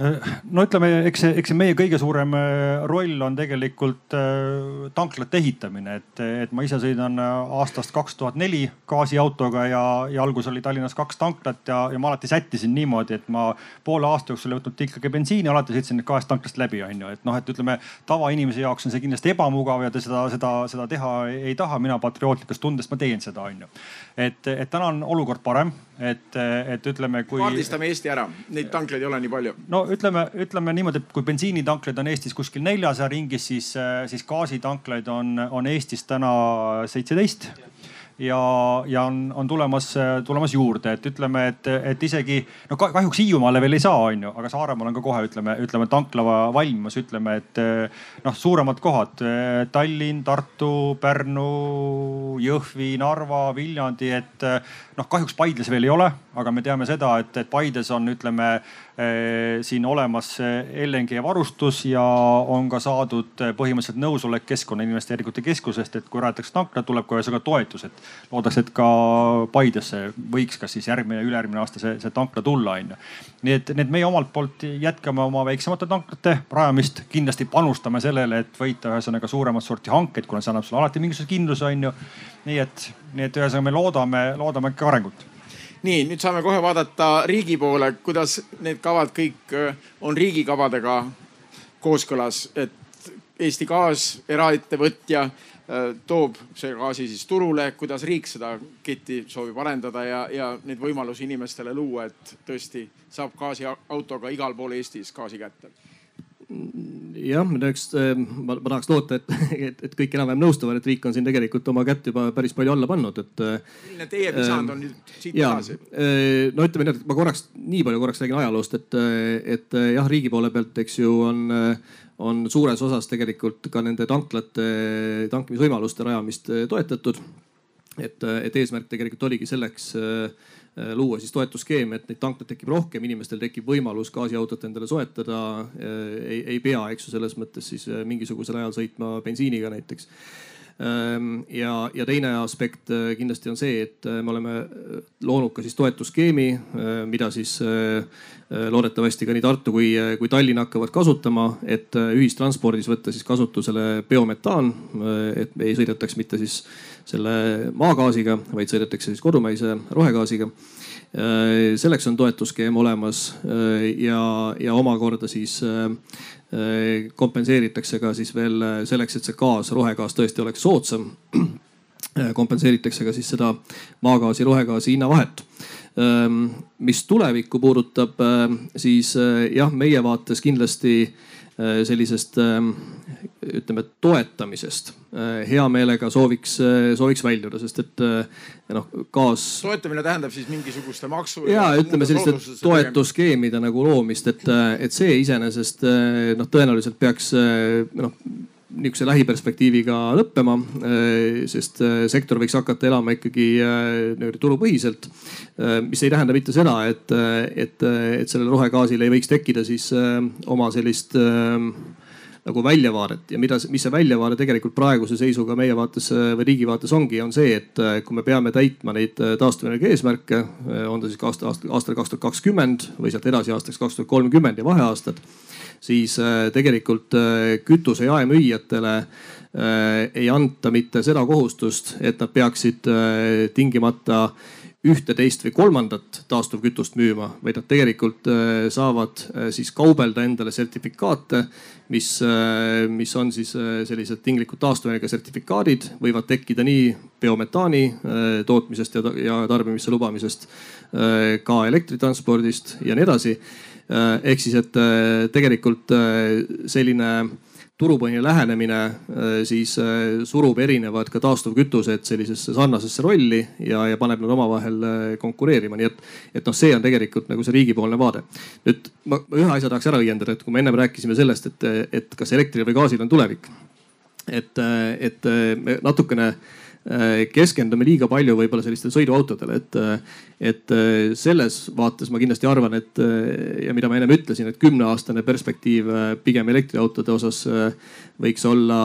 no ütleme, eks see, eks see meie kõige suurem äh, roll on tegelikult äh, tanklate ehitamine, et, et ma ise sõidan äh, aastast kaks tuhat neli gaasiautoga ja, ja alguses oli Tallinnas kaks tanklat ja, ja ma alati sättisin niimoodi, et ma poole aasta jooksul ei võtnud ikkagi bensiini, alati sõitsin kahest tanklast läbi, onju. et noh, et ütleme tavainimese jaoks on see kindlasti ebamugav ja ta seda, seda, seda teha ei, ei taha. mina patriootlikust tundest ma teen seda, onju. et, et täna on olukord parem, et, et ütleme, kui. kaardistame Eesti ära, neid tanklaid ei ole nii palju. no ütleme, ütleme niimoodi, et kui bensiinitanklaid on Eestis kuskil neljasaja ringis, siis, siis gaasitanklaid on, on Eestis täna seitseteist ja, ja on, on tulemas, tulemas juurde, et ütleme, et, et isegi no kahjuks Hiiumaale veel ei saa, onju, aga Saaremaal on ka kohe ütleme, ütleme tanklava valmimas, ütleme, et noh, suuremad kohad Tallinn, Tartu, Pärnu, Jõhvi, Narva, Viljandi, et noh, kahjuks Paides veel ei ole, aga me teame seda, et, et Paides on, ütleme siin olemas LNG varustus ja on ka saadud põhimõtteliselt nõusolek Keskkonnainvesteeringute Keskusest, et kui rajatakse tankla, tuleb ka ühesõnaga toetus, et loodaks, et ka Paidesse võiks kas siis järgmine, ülejärgmine aasta see, see tankla tulla, onju. nii et need meie omalt poolt jätkame oma väiksemate tanklate rajamist, kindlasti panustame sellele, et võita ühesõnaga suuremat sorti hankeid, kuna see annab sulle alati mingisuguse kindluse, onju. nii et, nii et ühesõnaga me loodame, loodame ikka arengut nii, nüüd saame kohe vaadata riigi poole, kuidas need kavad kõik äh, on riigi kavadega kooskõlas, et Eesti Gaas, eraettevõtja äh, toob see gaasi siis turule, kuidas riik seda ketti soovib arendada ja, ja neid võimalusi inimestele luua, et tõesti saab gaasiautoga igal pool Eestis gaasi kätte jah, eks äh, ma, ma tahaks loota, et, et, et kõik enam-vähem nõustuvad, et riik on siin tegelikult oma kätt juba päris palju alla pannud, et. Äh, milline teie visand on nüüd siit edasi? Äh, no ütleme nii, et ma korraks, nii palju korraks räägin ajaloost, et, et jah, riigi poole pealt, eks ju, on, on suures osas tegelikult ka nende tanklate, tankimisvõimaluste rajamist toetatud. et, et eesmärk tegelikult oligi selleks Äh, luua siis toetusskeem, et neid tanklaid tekib rohkem, inimestel tekib võimalus gaasiautot endale soetada. Äh, ei, ei pea, eks ju, selles mõttes siis äh, mingisugusel ajal sõitma bensiiniga näiteks ja, ja teine aspekt kindlasti on see, et me oleme loonud ka siis toetusskeemi, mida siis loodetavasti ka nii Tartu kui, kui Tallinn hakkavad kasutama, et ühistranspordis võtta siis kasutusele biometaan, et ei sõidetaks mitte siis selle maagaasiga, vaid sõidetakse siis kodumaise rohegaasiga. Äh, selleks on toetusskeem olemas äh, ja, ja omakorda siis äh, kompenseeritakse ka siis veel selleks, et see gaas, rohegaas tõesti oleks soodsam. kompenseeritakse ka siis seda maagaasi, rohegaasi hinnavahet mis tulevikku puudutab, siis jah, meie vaates kindlasti Äh, sellisest ähm, ütleme toetamisest äh, hea meelega sooviks, äh, sooviks väljuda, sest et noh, gaas. toetamine tähendab siis mingisuguste maksu. ja ütleme selliste toetusskeemide nagu loomist, et, et see iseenesest noh, tõenäoliselt peaks noh niisuguse lähiperspektiiviga lõppema, äh, sest äh, sektor võiks hakata elama ikkagi äh, nii-öelda turupõhiselt. mis ei tähenda mitte seda, et, et, et sellel rohegaasil ei võiks tekkida siis oma sellist nagu väljavaadet. Ja mida, mis see väljavaade tegelikult praeguse seisuga meie vaates või riigi vaates ongi, on see, et kui me peame täitma neid taastuvenergia eesmärke, on ta siis aasta, aasta, aastal kaks tuhat kakskümmend või sealt edasi aastaks kaks tuhat kolmkümmend ja vaheaastad siis äh, tegelikult äh, kütuse jaemüüjatele äh, ei anta mitte seda kohustust, et nad peaksid tingimata ühte, teist või kolmandat taastuvkütust müüma, vaid nad tegelikult saavad siis kaubelda endale sertifikaate, mis, mis on siis sellised tinglikud taastuvenergia sertifikaadid, võivad tekkida nii biometaani tootmisest ja, ja tarbimisse lubamisest, ka elektritranspordist ja nii edasi. Äh, ehk siis, et äh, tegelikult äh, selline turupõhine lähenemine siis surub erinevad ka taastuvkütused sellisesse sarnasesse rolli ja, ja paneb nad omavahel konkureerima, nii et, et noh, see on tegelikult nagu see riigipoolne vaade. nüüd ma ühe asja tahaks ära õiendada, et kui me ennem rääkisime sellest, et, et kas elektril või gaasil on tulevik. et, et me natukene keskendume liiga palju võib-olla sellistele sõiduautodele, et, et selles vaates ma kindlasti arvan, et ja mida ma ennem ütlesin, et kümneaastane perspektiiv pigem elektriautode osas võiks olla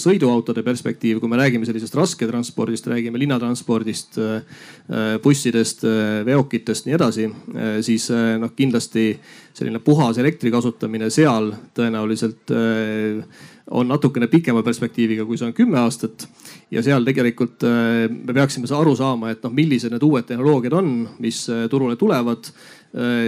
sõiduautode perspektiiv, kui me räägime sellisest rasketranspordist, räägime linnatranspordist, bussidest, veokitest, nii edasi, siis noh, kindlasti selline puhas elektri kasutamine seal tõenäoliselt on natukene pikema perspektiiviga, kui see on kümme aastat. ja seal tegelikult me peaksime aru saama, et noh, millised need uued tehnoloogiad on, mis turule tulevad Äh,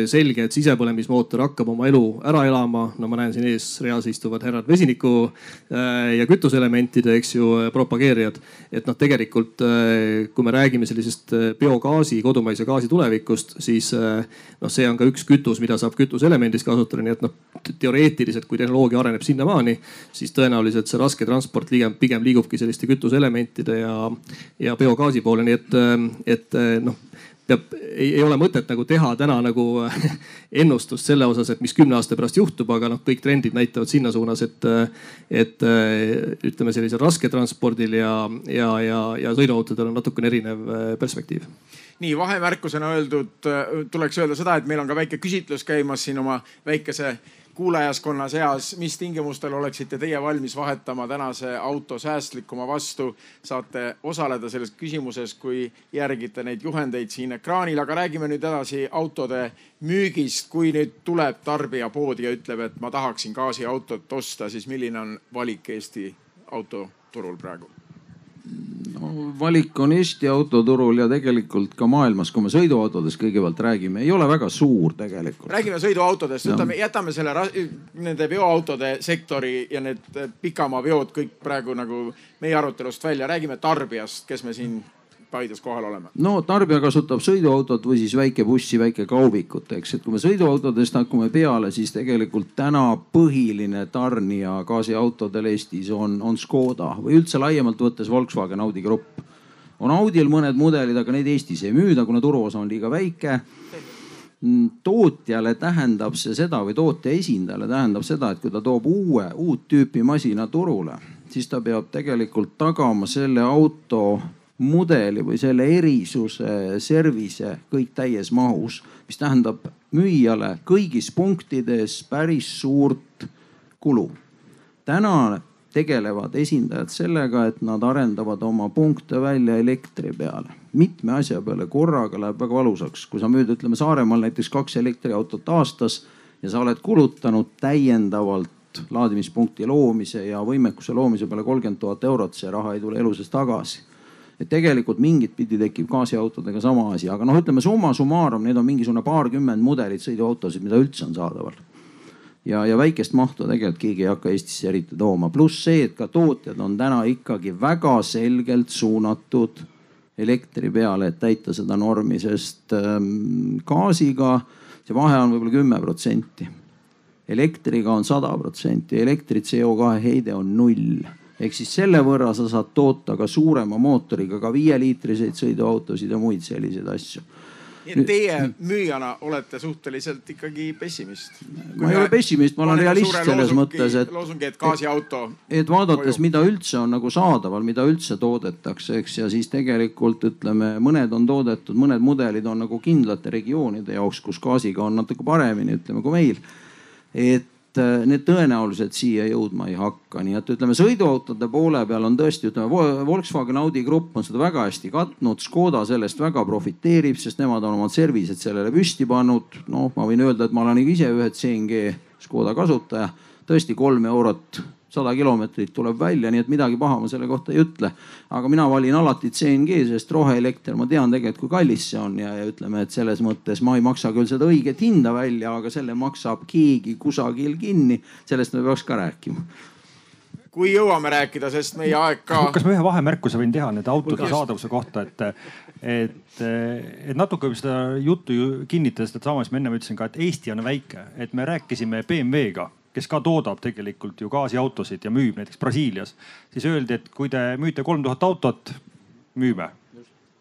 selge, et sisepõlemismootor hakkab oma elu ära elama. no ma näen siin ees reas istuvad härrad vesiniku äh, ja kütuseelementide, eks ju, propageerijad. et noh, tegelikult äh, kui me räägime sellisest biogaasi, kodumaise gaasi tulevikust, siis noh, see on ka üks kütus, mida saab kütuseelemendis kasutada, nii et noh, teoreetiliselt, kui tehnoloogia areneb sinnamaani, siis tõenäoliselt see raske transport pigem, pigem liigubki selliste kütuseelementide ja, ja biogaasi poole, nii et, et noh peab, ei, ole mõtet nagu teha täna nagu ennustust selle osas, et mis kümne aasta pärast juhtub, aga noh, kõik trendid näitavad sinna suunas, et, et ütleme, sellisel rasketranspordil ja, ja, ja, ja sõiduautodel on natukene erinev äh, perspektiiv. Nii vahemärkusena öeldud, äh, tuleks öelda seda, et meil on ka väike küsitlus käimas siin oma väikese kuulajaskonna seas, mis tingimustel oleksite teie valmis vahetama tänase auto säästlikuma vastu? saate osaleda selles küsimuses, kui järgite neid juhendeid siin ekraanil, aga räägime nüüd edasi autode müügist. kui nüüd tuleb tarbija poodi ja ütleb, et ma tahaksin gaasiautot osta, siis milline on valik Eesti autoturul praegu? No valik on Eesti autoturul ja tegelikult ka maailmas, kui me sõiduautodest kõigepealt räägime, ei ole väga suur tegelikult. räägime sõiduautodest, võtame, jätame selle nende veoautode sektori ja need pikamaaveod kõik praegu nagu meie arutelust välja, räägime tarbijast, kes me siin Paides kohal olema? no tarbija kasutab sõiduautot või siis väikebussi, väikekaubikut, eks, et kui me sõiduautodest hakkame peale, siis tegelikult täna põhiline tarnija gaasiautodel Eestis on, on Škoda või üldse laiemalt võttes Volkswagen Audi Grupp. on Audil mõned mudelid, aga neid Eestis ei müüda, kuna turuosa on liiga väike tootjale tähendab see seda või tootja esindajale tähendab seda, et kui ta toob uue, uut tüüpi masina turule, siis ta peab tegelikult tagama selle auto mudeli või selle erisuse, service kõik täies mahus, mis tähendab müüjale kõigis punktides päris suurt kulu. täna tegelevad esindajad sellega, et nad arendavad oma punkte välja elektri peale. mitme asja peale korraga läheb väga valusaks, kui sa müüd, ütleme Saaremaal näiteks kaks elektriautot aastas ja sa oled kulutanud täiendavalt laadimispunkti loomise ja võimekuse loomise peale kolmkümmend tuhat eurot, see raha ei tule elu sees tagasi et tegelikult mingit pidi tekib gaasiautodega sama asi, aga noh, ütleme summa summarum, neid on mingisugune paarkümmend mudelit sõiduautosid, mida üldse on saadaval. ja, ja väikest mahtu tegelikult keegi ei hakka Eestisse eriti tooma, pluss see, et ka tootjad on täna ikkagi väga selgelt suunatud elektri peale, et täita seda normi, sest ähm, gaasiga see vahe on võib-olla kümme protsenti. elektriga on sada protsenti, elektri CO2 heide on null ehk siis selle võrra sa saad toota ka suurema mootoriga ka viieliitriseid sõiduautosid ja muid selliseid asju nii et teie müüjana olete suhteliselt ikkagi pessimist. ma ei ole pessimist, ma olen realist selles loosungi, mõttes, et. loosungi, et gaasiauto. et vaadates, mida üldse on nagu saadaval, mida üldse toodetakse, eks, ja siis tegelikult ütleme, mõned on toodetud, mõned mudelid on nagu kindlate regioonide jaoks, kus gaasiga on natuke paremini, ütleme kui meil. et et äh, need tõenäoliselt siia jõudma ei hakka, nii et ütleme sõiduautode poole peal on tõesti, ütleme Volkswagen Audi grupp on seda väga hästi katnud, Škoda sellest väga profiteerib, sest nemad on omad servised sellele püsti pannud. noh, ma võin öelda, et ma olen ise ühe CNG Škoda kasutaja, tõesti kolm eurot sada kilomeetrit tuleb välja, nii et midagi paha ma selle kohta ei ütle. aga mina valin alati CNG, sest roheelekter, ma tean tegelikult, kui kallis see on ja, ja ütleme, et selles mõttes ma ei maksa küll seda õiget hinda välja, aga selle maksab keegi kusagil kinni. sellest me peaks ka rääkima kui jõuame rääkida, sest meie aeg ka. kas ma ühe vahemärkuse võin teha nende autode saadavuse kohta, et, et, et natuke seda juttu ju kinnitades, sedasama, mis ma ennem ütlesin ka, et Eesti on väike, et me rääkisime BMW-ga kes ka toodab tegelikult ju gaasiautosid ja müüb näiteks Brasiilias, siis öeldi, et kui te müüte kolm tuhat autot, müüme.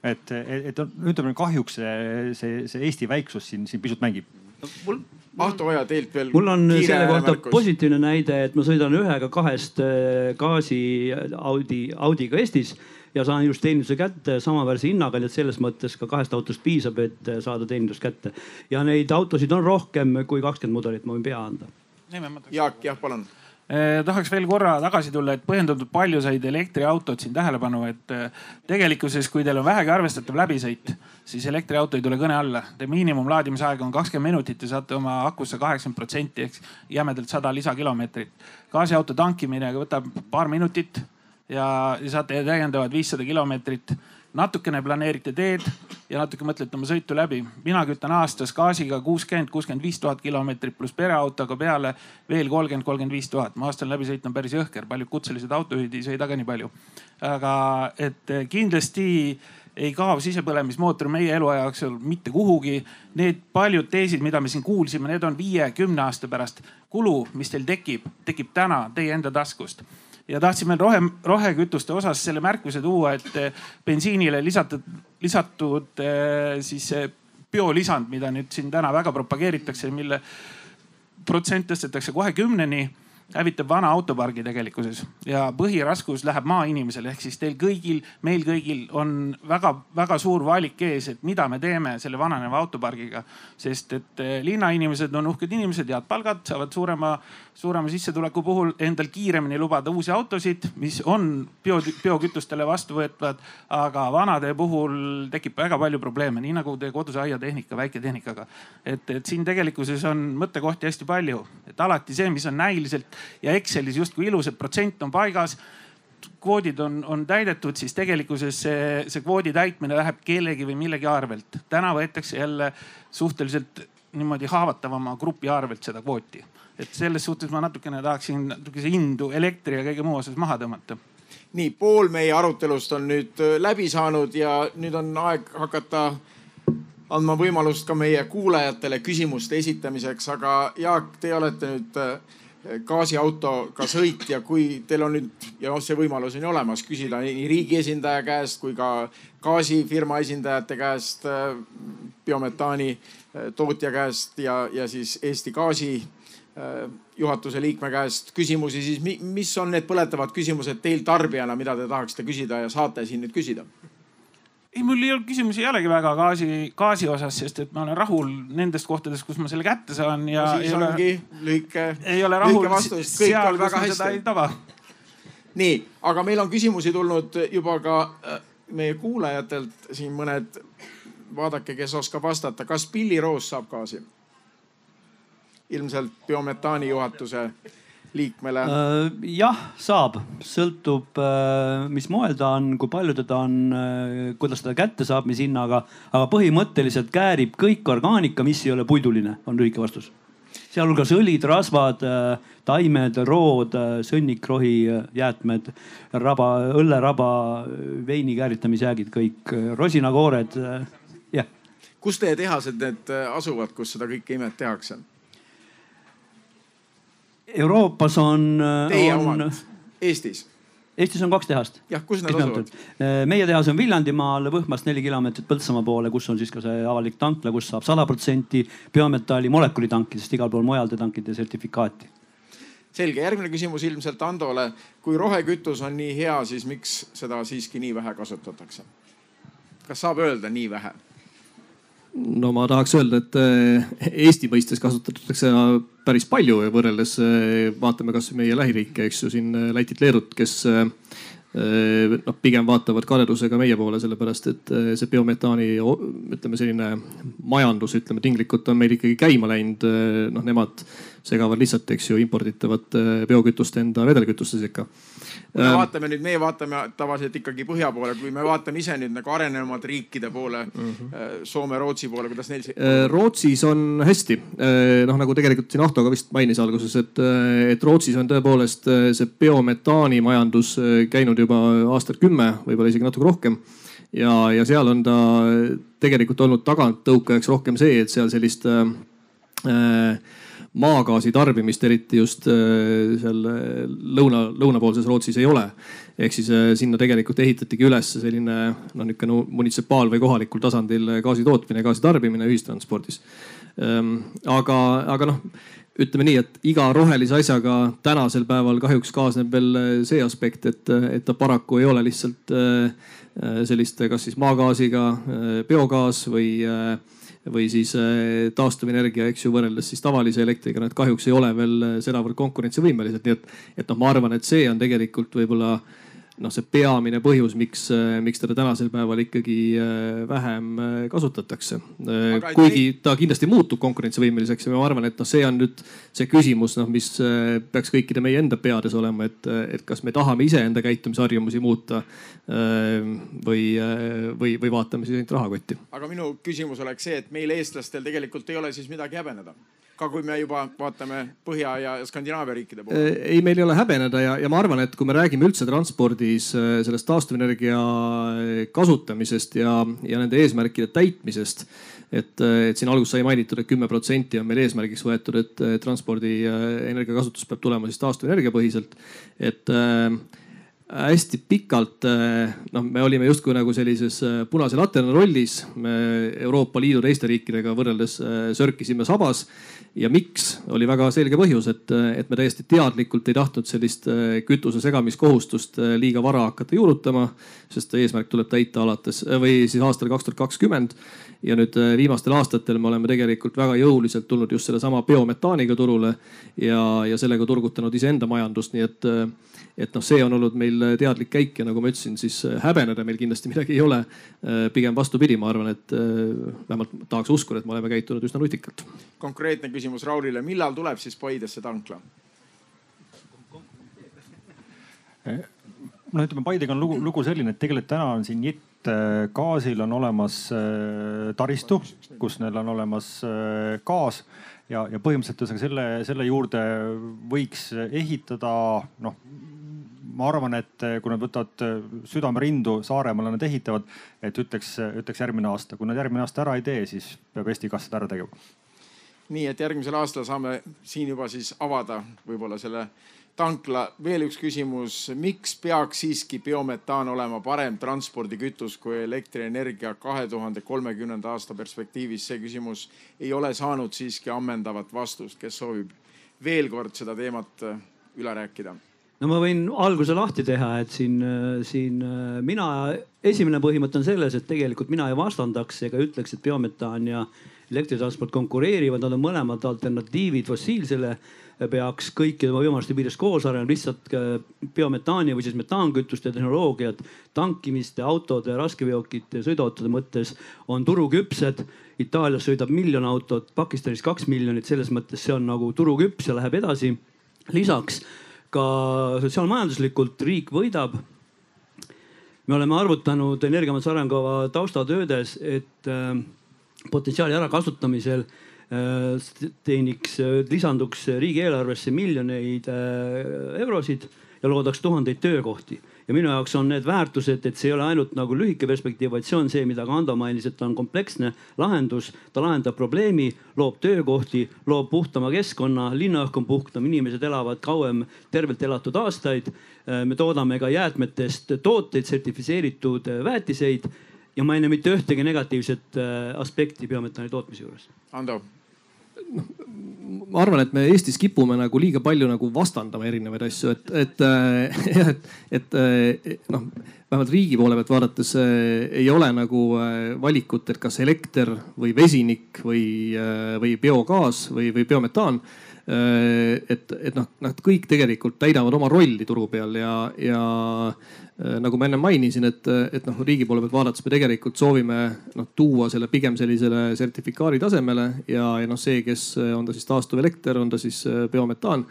et, et, ütleme kahjuks see, see, see Eesti väiksus siin, siin pisut mängib no,. mul Ahto Oja teilt veel. mul on selle kohta märkus. positiivne näide, et ma sõidan ühega kahest äh, gaasi Audi, Audiga Eestis ja saan just teeninduse kätte samaväärse hinnaga, nii et selles mõttes ka kahest autost piisab, et saada teenindus kätte. ja neid autosid on rohkem kui kakskümmend mudelit, ma võin pea anda. Jaak, jah, palun Eh, tahaks veel korra tagasi tulla, et põhjendatult palju said elektriautod siin tähelepanu, et eh, tegelikkuses, kui teil on vähegi arvestatav läbisõit, siis elektriauto ei tule kõne alla. Te miinimumlaadimisaeg on kakskümmend minutit ja saate oma akusse kaheksakümmend protsenti ehk jämedalt sada lisakilomeetrit. gaasiauto tankimine võtab paar minutit ja, ja saate täiendavad viissada kilomeetrit natukene planeerite teed ja natuke mõtlete oma sõitu läbi. mina kütan aastas gaasiga kuuskümmend, kuuskümmend viis tuhat kilomeetrit pluss pereautoga peale veel kolmkümmend, kolmkümmend viis tuhat. ma aastal läbi sõitnud päris jõhker, paljud kutselised autojuhid ei sõida ka nii palju. aga et kindlasti ei kao sisepõlemismootor meie eluaja jooksul mitte kuhugi. Need paljud teesid, mida me siin kuulsime, need on viie-kümne aasta pärast. kulu, mis teil tekib, tekib täna teie enda taskust ja tahtsime rohe, rohekütuste osas selle märkuse tuua, et eh, bensiinile lisatud, lisatud eh, siis biolisand, mida nüüd siin täna väga propageeritakse, mille protsent tõstetakse kohe kümneni hävitab vana autopargi tegelikkuses ja põhiraskus läheb maainimesele, ehk siis teil kõigil, meil kõigil on väga-väga suur valik ees, et mida me teeme selle vananeva autopargiga. sest et eh, linnainimesed on uhked inimesed, head palgad, saavad suurema, suurema sissetuleku puhul endal kiiremini lubada uusi autosid, mis on bio, biokütustele vastuvõetvad. aga vanade puhul tekib väga palju probleeme, nii nagu teie koduse aiatehnika, väiketehnikaga. et, et siin tegelikkuses on mõttekohti hästi palju, et alati see, mis on näiliselt ja Excelis justkui ilus, et protsent on paigas kvoodid on, on täidetud, siis tegelikkuses see, see kvoodi täitmine läheb kellegi või millegi arvelt. täna võetakse jälle suhteliselt niimoodi haavatavama grupi arvelt seda kvooti. et selles suhtes ma natukene tahaksin natukese hindu elektri ja kõige muu osas maha tõmmata. nii, pool meie arutelust on nüüd äh, läbi saanud ja nüüd on aeg hakata andma võimalust ka meie kuulajatele küsimuste esitamiseks, aga Jaak, te olete nüüd äh, gaasiautoga sõit ja kui teil on nüüd ja noh, see võimalus on ju olemas, küsida nii riigi esindaja käest kui ka gaasifirma esindajate käest, biometaani äh, tootja käest ja, ja siis Eesti Gaasi äh, juhatuse liikme käest küsimusi, siis mis on need põletavad küsimused teil tarbijana, mida te tahaksite küsida ja saate siin nüüd küsida? Ei, mul ei olnud küsimusi ei olegi väga gaasi, gaasi osas, sest et ma olen rahul nendest kohtadest, kus ma selle kätte saan ja siis ei ongi ole, lühike, ei ole rahul seal, kus ma seda ei taba. nii, aga meil on küsimusi tulnud juba ka äh, meie kuulajatelt siin mõned. vaadake, kes oskab vastata, kas Pilli Roos saab gaasi? ilmselt biometaani juhatuse liikmele? Äh, jah, saab, sõltub, äh, mis moel ta on, kui palju teda on, äh, kuidas teda kätte saab, mis hinnaga. aga põhimõtteliselt käärib kõik orgaanika, mis ei ole puiduline, on lühike vastus. sealhulgas õlid, rasvad, taimed, rood, sõnnikrohi jäätmed, raba, õlleraba, veini kääritamisjäägid, kõik rosinakoored, jah. kus teie tehased need asuvad, kus seda kõike imet tehakse? Euroopas on. Teie on... omad, Eestis? Eestis on kaks tehast. jah, kus need asuvad? meie tehas on Viljandimaal, Võhmast neli kilomeetrit Põltsamaa poole, kus on siis ka see avalik tankla, kus saab sada protsenti biometalli molekuli tankida, sest igal pool mujal te tankite sertifikaati. selge, järgmine küsimus ilmselt Andole. kui rohekütus on nii hea, siis miks seda siiski nii vähe kasutatakse? kas saab öelda nii vähe? No ma tahaks öelda, et eh, Eesti mõistes kasutatakse päris palju võrreldes, eh, vaatame kasvõi meie lähiriike, eks ju siin eh, Lätit, Leedut, kes noh, pigem vaatavad kadedusega meie poole, sellepärast et see biometaani ütleme selline majandus, ütleme tinglikult on meil ikkagi käima läinud. noh, nemad segavad lihtsalt, eks ju, imporditavat biokütust enda vedelkütuste sekka kui me ähm, vaatame nüüd, meie vaatame tavaliselt ikkagi põhja poole, kui me vaatame ise nüüd nagu arenenumad riikide poole mm, -hmm. Soome, Rootsi poole, kuidas neil see? Äh, Rootsis on hästi, äh, noh nagu tegelikult siin Ahto ka vist mainis alguses, et, et Rootsis on tõepoolest see biometaani majandus käinud juba aastat kümme, võib-olla isegi natuke rohkem ja, ja seal on ta tegelikult olnud taganttõukajaks rohkem see, et seal sellist äh, maagaasi tarbimist, eriti just seal lõuna, lõunapoolses Rootsis ei ole. ehk siis sinna tegelikult ehitatigi üles selline noh, niisugune munitsipaal või kohalikul tasandil gaasi tootmine, gaasi tarbimine ühistranspordis. Ehm, aga, aga noh ütleme nii, et iga rohelise asjaga tänasel päeval kahjuks kaasneb veel see aspekt, et, et ta paraku ei ole lihtsalt selliste, kas siis maagaasiga, biogaas või või siis äh, taastuvenergia, eks ju, võrreldes siis tavalise elektriga, nad kahjuks ei ole veel äh, sedavõrd konkurentsivõimelised, nii et, et noh, ma arvan, et see on tegelikult võib-olla noh, see peamine põhjus, miks, äh, miks teda tänasel päeval ikkagi äh, vähem äh, kasutatakse. kuigi ta kindlasti muutub konkurentsivõimeliseks ja ma arvan, et noh, see on nüüd see küsimus, noh, mis peaks kõikide meie enda peades olema, et, et kas me tahame iseenda käitumisharjumusi muuta või, või, või vaatame siis ainult rahakotti. aga minu küsimus oleks see, et meil, eestlastel tegelikult ei ole siis midagi häbeneda ka kui me juba vaatame Põhja ja Skandinaavia riikide poole? Äh, ei, meil ei ole häbeneda ja, ja ma arvan, et kui me räägime üldse transpordis äh, sellest taastuvenergia äh, kasutamisest ja, ja nende eesmärkide täitmisest et, et siin alguses sai mainitud et, et kümme protsenti on meil eesmärgiks võetud, et transpordi energiakasutus peab tulema siis taastuvenergia põhiselt. et äh, hästi pikalt, noh, me olime justkui nagu sellises punase laterna rollis. me Euroopa Liidu teiste riikidega võrreldes sörkisime sabas ja miks, oli väga selge põhjus, et, et me täiesti teadlikult ei tahtnud sellist äh, kütuse segamiskohustust äh, liiga vara hakata juurutama, sest eesmärk tuleb täita alates äh, või siis aastal kaks tuhat kakskümmend. Ja nüüd viimastel aastatel me oleme tegelikult väga jõuliselt tulnud just sellesama biometaaniga turule ja, ja sellega turgutanud iseenda majandust, nii et et noh, see on olnud meil teadlik käik ja nagu ma ütlesin, siis häbeneda meil kindlasti midagi ei ole. pigem vastupidi, ma arvan, et vähemalt tahaks uskuda, et me oleme käitunud üsna nutikalt. konkreetne küsimus Raulile, millal tuleb siis Paidesse tankla? no ütleme, Paidega on lugu, lugu selline, et tegelikult täna on siin JIT gaasil on olemas taristu, kus neil on olemas gaas ja, ja põhimõtteliselt ühesõnaga selle, selle juurde võiks ehitada noh ma arvan, et kui nad võtavad südamerindu Saaremaale, nad ehitavad, et ütleks, ütleks järgmine aasta, kui nad järgmine aasta ära ei tee, siis peab Eesti Gaas seda ära tegema. nii et järgmisel aastal saame siin juba siis avada võib-olla selle tankla. veel üks küsimus, miks peaks siiski biometaan olema parem transpordikütus kui elektrienergia kahe tuhande kolmekümnenda aasta perspektiivis? see küsimus ei ole saanud siiski ammendavat vastust. kes soovib veel kord seda teemat äh, üle rääkida? no ma võin alguse lahti teha, et siin, äh, siin äh, mina, esimene põhimõte on selles, et tegelikult mina ei vastandaks ega ütleks, et biometaan ja elektritransport konkureerivad, nad on mõlemad alternatiivid fossiilsele peaks kõikide võimaluste piires koos arenema, lihtsalt biometaani või siis metaankütuste tehnoloogiad tankimiste, autode, raskeveokite, sõiduautode mõttes on turuküpsed. Itaalias sõidab miljon autot, Pakistanis kaks miljonit, selles mõttes see on nagu turuküps ja läheb edasi. lisaks ka sotsiaalmajanduslikult riik võidab me oleme arvutanud energiamajanduse arengukava taustatöödes, et äh, potentsiaali ärakasutamisel Äh, teeniks, äh, lisanduks riigieelarvesse miljoneid äh, eurosid ja loodaks tuhandeid töökohti. ja minu jaoks on need väärtused, et see ei ole ainult nagu lühike perspektiiv, vaid see on see, mida ka Ando mainis, et ta on kompleksne lahendus. ta lahendab probleemi, loob töökohti, loob puhtama keskkonna, linnaõhk on puhtam, inimesed elavad kauem tervelt elatud aastaid. me toodame ka jäätmetest tooteid, sertifitseeritud väetiseid ja ma ei näe mitte ühtegi negatiivset aspekti biometaani tootmise juures. Ando ma arvan, et me Eestis kipume nagu liiga palju nagu vastandama erinevaid asju, et, et äh, jah, et, et äh, noh, vähemalt riigi poole pealt vaadates äh, ei ole nagu valikut, et kas elekter või vesinik või, või biogaas või, või biometaan et, et noh, nad kõik tegelikult täidavad oma rolli turu peal ja, ja Äh, nagu ma enne mainisin, et, et noh, riigi poole pealt vaadates me tegelikult soovime noh, tuua selle pigem sellisele sertifikaadi tasemele ja, ja noh, see, kes on ta siis taastuvelekter, on ta siis äh, biometaan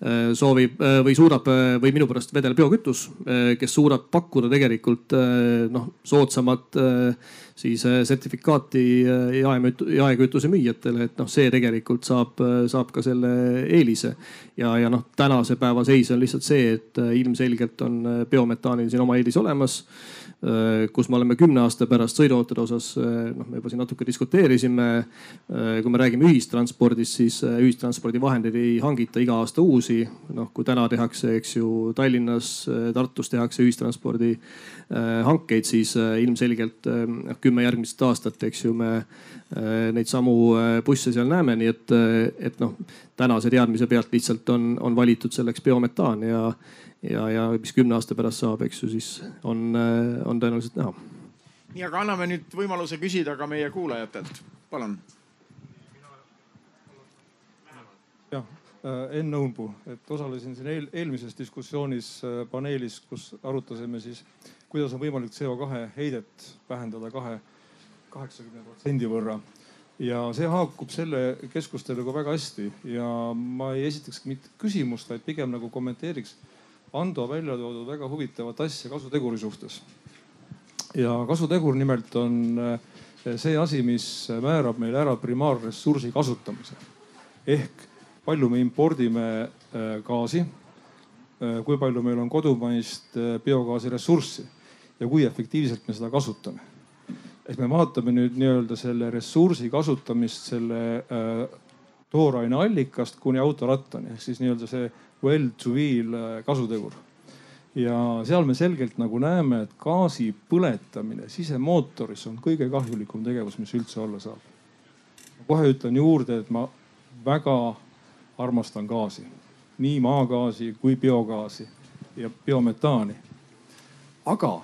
Äh, soovib äh, või suudab äh, või minu pärast vedelbiokütus, kes suudab pakkuda tegelikult noh soodsamat siis sertifikaati jaemüt-, jaekütuse müüjatele, et noh, see tegelikult saab, saab ka selle eelise. ja, ja noh, tänase päeva seis on lihtsalt see, et ilmselgelt on biometaanil siin oma eelis olemas kus me oleme kümne aasta pärast sõiduautode osas, noh, me juba siin natuke diskuteerisime. kui me räägime ühistranspordist, siis ühistranspordivahendeid ei hangita iga aasta uusi. noh, kui täna tehakse, eks ju, Tallinnas, Tartus tehakse ühistranspordi hankeid, siis ilmselgelt noh, kümme järgmist aastat, eks ju, me neid samu busse seal näeme, nii et, et noh, tänase teadmise pealt lihtsalt on, on valitud selleks biometaan ja ja, ja mis kümne aasta pärast saab, eks ju, siis on, on tõenäoliselt näha. nii, aga anname nüüd võimaluse küsida ka meie kuulajatelt, palun. jah, äh, Enn Õunpuu, et osalesin siin eel, eelmises diskussioonis äh, paneelis, kus arutasime siis, kuidas on võimalik CO2 heidet vähendada kahe, kaheksakümne protsendi võrra ja see haakub selle keskusteluga väga hästi ja ma ei esitaks mitte küsimust, vaid pigem nagu kommenteeriks Ando välja toodud väga huvitavat asja kasuteguri suhtes. ja kasutegur nimelt on eh, see asi, mis määrab meil ära primaarressursi kasutamise. ehk palju me impordime eh, gaasi, eh, kui palju meil on kodumaist biogaasi ressurssi ja kui efektiivselt me seda kasutame. ehk me vaatame nüüd nii-öelda selle ressursi kasutamist selle tooraine allikast kuni autorattani ehk siis nii-öelda see well to wheel äh, kasutegur. ja seal me selgelt nagu näeme, et gaasi põletamine sisemootoris on kõige kahjulikum tegevus, mis üldse olla saab. kohe ütlen juurde, et ma väga armastan gaasi, nii maagaasi kui biogaasi ja biometaani. aga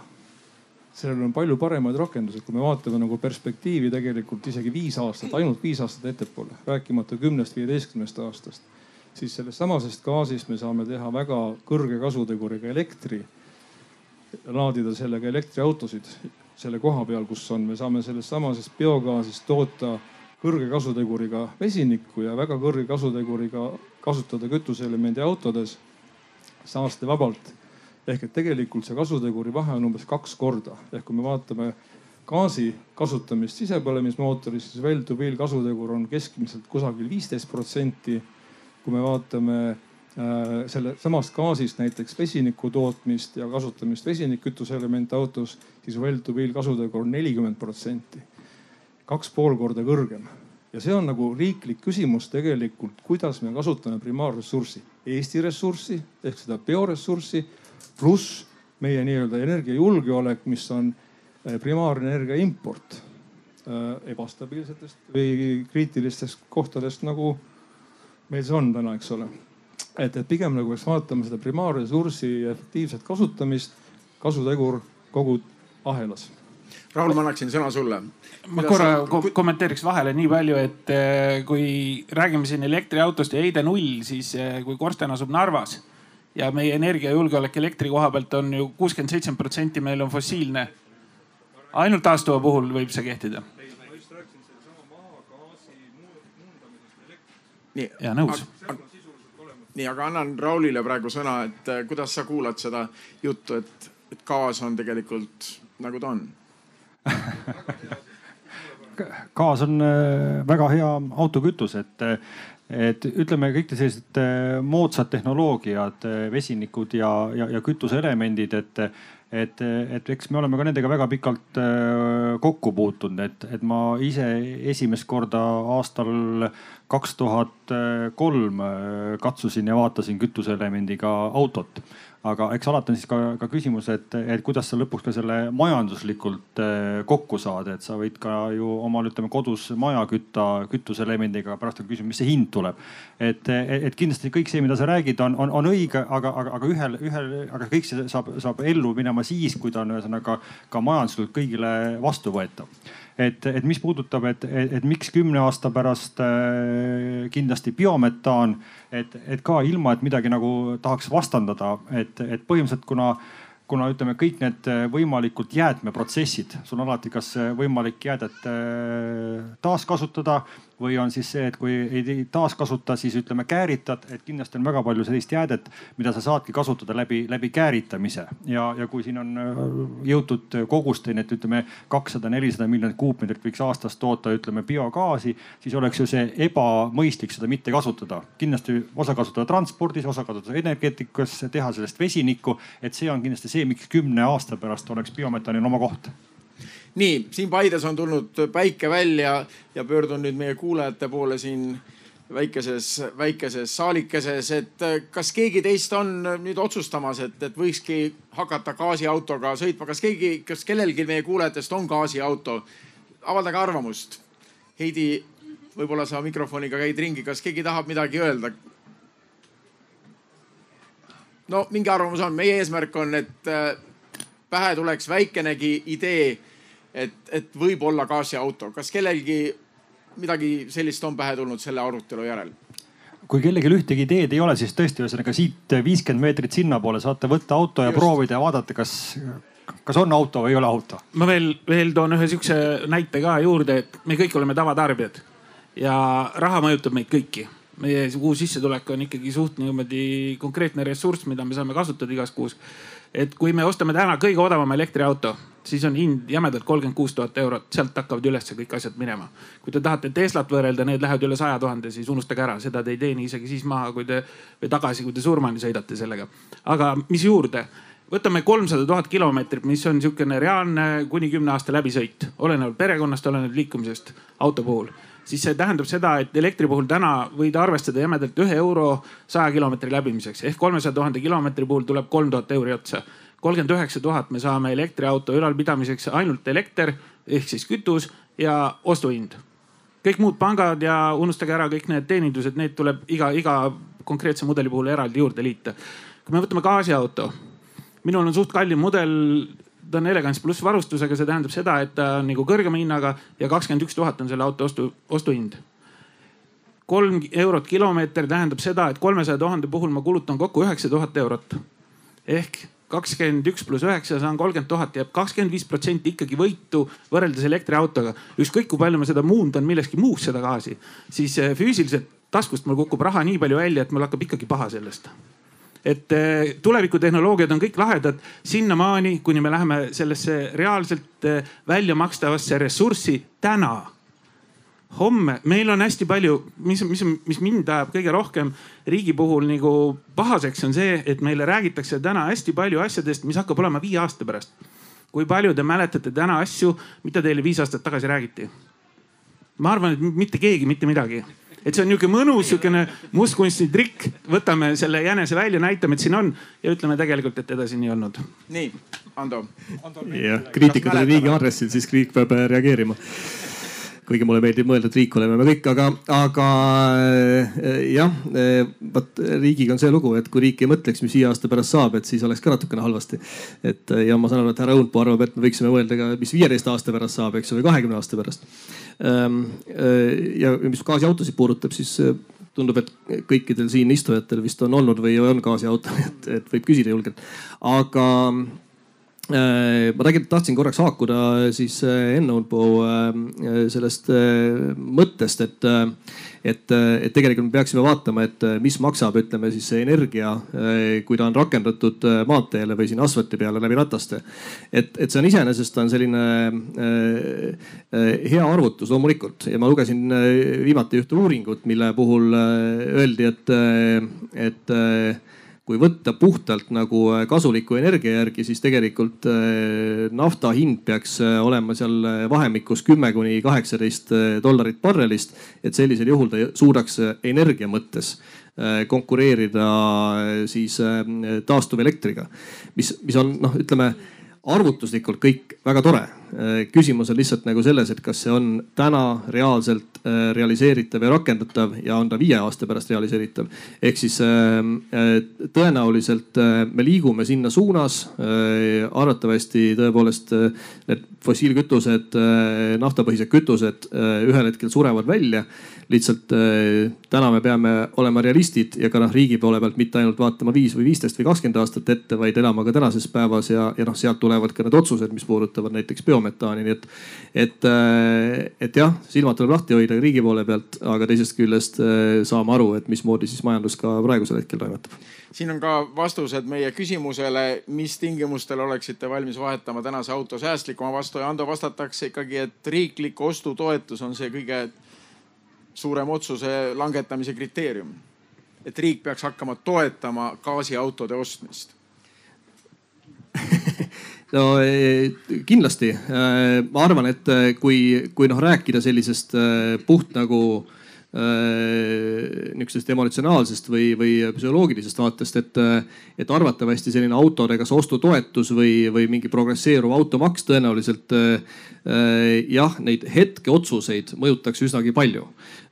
sellel on palju paremaid rakendusi, kui me vaatame nagu perspektiivi tegelikult isegi viis aastat, ainult viis aastat ettepoole, rääkimata kümnest, viieteistkümnest aastast siis sellest samasest gaasist me saame teha väga kõrge kasuteguriga elektri, laadida sellega elektriautosid selle koha peal, kus on, me saame sellest samasest biogaasist toota kõrge kasuteguriga vesinikku ja väga kõrge kasuteguriga kasutada kütuseelemendi autodes saastevabalt. Ehk et tegelikult see kasuteguri vahe on umbes kaks korda, ehk kui me vaatame gaasi kasutamist sisepõlemismootoris, siis well to wheel kasutegur on keskmiselt kusagil viisteist protsenti. Kui me vaatame äh, selle samast gaasist näiteks vesiniku tootmist ja kasutamist vesinikkütuseelement autos, siis well to wheel kasutegur on nelikümmend protsenti. kaks pool korda kõrgem. Ja see on nagu riiklik küsimus tegelikult, kuidas me kasutame primaarressurssi, Eesti ressurssi ehk seda bioressurssi pluss meie nii-öelda energiajulgeolek, mis on äh, primaarenergia import äh, ebastabiilsetest või kriitilistest kohtadest nagu meil see on täna, eks ole. et, et pigem nagu peaks vaatama seda primaarressursi efektiivset kasutamist, kasutegur kogu ahelas. Raul, ma annaksin sõna sulle. ma korra sa... kommenteeriks vahele nii palju, et eh, kui räägime siin elektriautost ja heide null, siis eh, kui korsten asub Narvas ja meie energiajulgeolek elektri koha pealt on ju kuuskümmend, seitsekümmend protsenti meil on fossiilne. ainult taastuva puhul võib see kehtida nii. ja nõus. nii, aga annan Raulile praegu sõna, et äh, kuidas sa kuulad seda juttu, et, et gaas on tegelikult nagu ta on gaas on äh, väga hea autokütus, et, et ütleme, kõik sellised äh, moodsad tehnoloogiad, vesinikud ja, ja, ja kütuseelemendid, et et, et eks me oleme ka nendega väga pikalt kokku puutunud, et, et ma ise esimest korda aastal kaks tuhat kolm äh, katsusin ja vaatasin kütuseelemendiga autot. Aga eks alati on siis ka, ka küsimus, et, et kuidas sa lõpuks ka selle majanduslikult äh, kokku saad, et sa võid ka ju omal, ütleme kodus maja kütta kütuseelemendiga, pärast on küsimus, mis see hind tuleb. et, et kindlasti kõik see, mida sa räägid, on, on, on õige, aga, aga, aga ühel, ühel, aga kõik see saab, saab ellu minema siis, kui ta on ühesõnaga ka majanduslikult kõigile vastuvõetav et, et mis puudutab, et, et, et miks kümne aasta pärast äh, kindlasti biometaan, et, et ka ilma, et midagi nagu tahaks vastandada, et, et põhimõtteliselt kuna kuna ütleme, kõik need võimalikud jäätmeprotsessid, sul on alati kas võimalik jäädet äh, taaskasutada või on siis see, et kui ei taaskasuta, siis ütleme kääritad, et kindlasti on väga palju sellist jäädet, mida sa saadki kasutada läbi, läbi kääritamise. ja, ja kui siin on äh, jõutud kogusteni, et ütleme kakssada, nelisada miljonit kuupmeetrit võiks aastas toota, ütleme biogaasi, siis oleks ju see ebamõistlik seda mitte kasutada. kindlasti osa kasutada transpordis, osa kasutada energeetikas, teha sellest vesinikku, et see on kindlasti see, miks kümne aasta pärast oleks biometaanil oma koht nii, siin Paides on tulnud päike välja ja pöördun nüüd meie kuulajate poole siin väikeses, väikeses saalikeses, et äh, kas keegi teist on nüüd otsustamas, et, et võikski hakata gaasiautoga sõitma, kas keegi, kas kellelgi meie kuulajatest on gaasiauto? avaldage arvamust. Heidi, võib-olla sa mikrofoniga käid ringi, kas keegi tahab midagi öelda? no mingi arvamus on, meie eesmärk on, et äh, pähe tuleks väikenegi idee et, et võib olla gaasiauto. kas kellelgi midagi sellist on pähe tulnud selle arutelu järel? kui kellelgi ühtegi ideed ei ole, siis tõesti, ühesõnaga siit viiskümmend meetrit sinnapoole saate võtta auto ja Just. proovida ja vaadata, kas, kas on auto või ei ole auto. ma veel, veel toon ühe sihukese näite ka juurde, et me kõik oleme tavatarbijad ja raha mõjutab meid kõiki meie kuu sissetulek on ikkagi suht niimoodi konkreetne ressurss, mida me saame kasutada igas kuus. et kui me ostame täna kõige odavama elektriauto, siis on hind jämedalt kolmkümmend kuus tuhat eurot, sealt hakkavad üles kõik asjad minema. kui te tahate Teslat võrrelda, need lähevad üle saja tuhande, siis unustage ära, seda te ei teeni isegi siis maha, kui te või tagasi, kui te surmani sõidate sellega. aga mis juurde? võtame kolmsada tuhat kilomeetrit, mis on niisugune reaalne kuni kümne aasta läbisõit, olenevalt perekonnast, olenevalt liikumisest auto puhul siis see tähendab seda, et elektri puhul täna võid arvestada jämedalt ühe euro saja kilomeetri läbimiseks ehk kolmesaja tuhande kilomeetri puhul tuleb kolm tuhat euri otsa kolmkümmend üheksa tuhat me saame elektriauto ülalpidamiseks ainult elekter ehk siis kütus ja ostuhind. kõik muud pangad ja unustage ära kõik need teenindused, need tuleb iga, iga konkreetse mudeli puhul eraldi juurde liita. kui me võtame gaasiauto, minul on suht kallim mudel, ta on Elegance pluss varustusega, see tähendab seda, et ta on nagu kõrgema hinnaga ja kakskümmend üks tuhat on selle auto ostu, ostuhind kolm eurot kilomeeter tähendab seda, et kolmesaja tuhande puhul ma kulutan kokku üheksa tuhat eurot. ehk kakskümmend üks pluss üheksa, on kolmkümmend tuhat, jääb kakskümmend viis protsenti ikkagi võitu võrreldes elektriautoga. ükskõik kui palju ma seda muundan milleski muus seda gaasi, siis eh, füüsiliselt taskust mul kukub raha nii palju välja, et mul hakkab ikkagi paha sellest et eh, tulevikutehnoloogiad on kõik lahedad sinnamaani, kuni me läheme sellesse reaalselt eh, välja makstavasse ressurssi täna homme, meil on hästi palju, mis, mis, mis mind ajab kõige rohkem riigi puhul nagu pahaseks, on see, et meile räägitakse täna hästi palju asjadest, mis hakkab olema viie aasta pärast. kui palju te mäletate täna asju, mida teile viis aastat tagasi räägiti? ma arvan, et mitte keegi mitte midagi et see on niisugune mõnus niisugune mustkunsti trikk, võtame selle jänese välja, näitame, et siin on ja ütleme tegelikult, et edasi nii olnud. nii, Ando. jah, kriitikad on riigi aadressil, siis riik peab reageerima kuigi mulle meeldib mõelda, et riik oleme me kõik, aga, aga äh, jah, äh, vot riigiga on see lugu, et kui riik ei mõtleks, mis viie aasta pärast saab, et siis oleks ka natukene halvasti. et ja ma saan aru, et härra Õunpuu arvab, et me võiksime mõelda ka, mis viieteist aasta pärast saab, eks ju, või kahekümne aasta pärast. Ähm, äh, ja mis gaasiautosid puudutab, siis tundub, et kõikidel siin istujatel vist on olnud või on gaasiauto, et, et võib küsida julgelt. aga ma tegelikult tahtsin korraks haakuda siis äh, enne Unpo äh, sellest mõttest, et, et, et tegelikult me peaksime vaatama, et mis maksab, ütleme siis see energia, kui ta on rakendatud maanteele või siin asfalti peale läbi rataste. et, et see on iseenesest on selline hea arvutus loomulikult ja ma lugesin viimati ühte uuringut, mille puhul öeldi, et, et kui võtta puhtalt nagu äh, kasuliku energia järgi, siis tegelikult äh, nafta hind peaks äh, olema seal vahemikus kümme kuni kaheksateist dollarit barrelist. et sellisel juhul ta suudaks energia mõttes konkureerida siis taastuvelektriga, mis, mis on noh, ütleme arvutuslikult kõik väga tore. küsimus on lihtsalt nagu selles, et kas see on täna reaalselt äh, realiseeritav ja rakendatav ja on ta viie aasta pärast realiseeritav. ehk siis äh, äh, tõenäoliselt me liigume sinna suunas. arvatavasti tõepoolest need fossiilkütused, naftapõhised kütused ühel hetkel surevad välja lihtsalt äh, täna me peame olema realistid ja ka noh, riigi poole pealt mitte ainult vaatama viis või viisteist või kakskümmend aastat ette, vaid elama ka tänases päevas ja, ja noh, sealt tulevad ka need otsused, mis puudutavad näiteks biometaani, nii et, et, et jah, silmad tuleb lahti hoida riigi poole pealt, aga teisest küljest saame aru, et mismoodi siis majandus ka praegusel hetkel toimetab. Siin on ka vastused meie küsimusele, mis tingimustel oleksite valmis vahetama tänase auto säästlikuma vastu ja Ando vastatakse ikkagi, et riiklik ostutoetus on see kõige suurem otsuse langetamise kriteerium. et riik peaks hakkama toetama gaasiautode ostmist no e, kindlasti, ma arvan, et kui, kui noh rääkida sellisest puht nagu niisugusest emotsionaalsest või, või psühholoogilisest vaatest, et, et arvatavasti selline autode kas ostutoetus või, või mingi progresseeruv automaks tõenäoliselt jah, neid hetkeotsuseid mõjutaks üsnagi palju.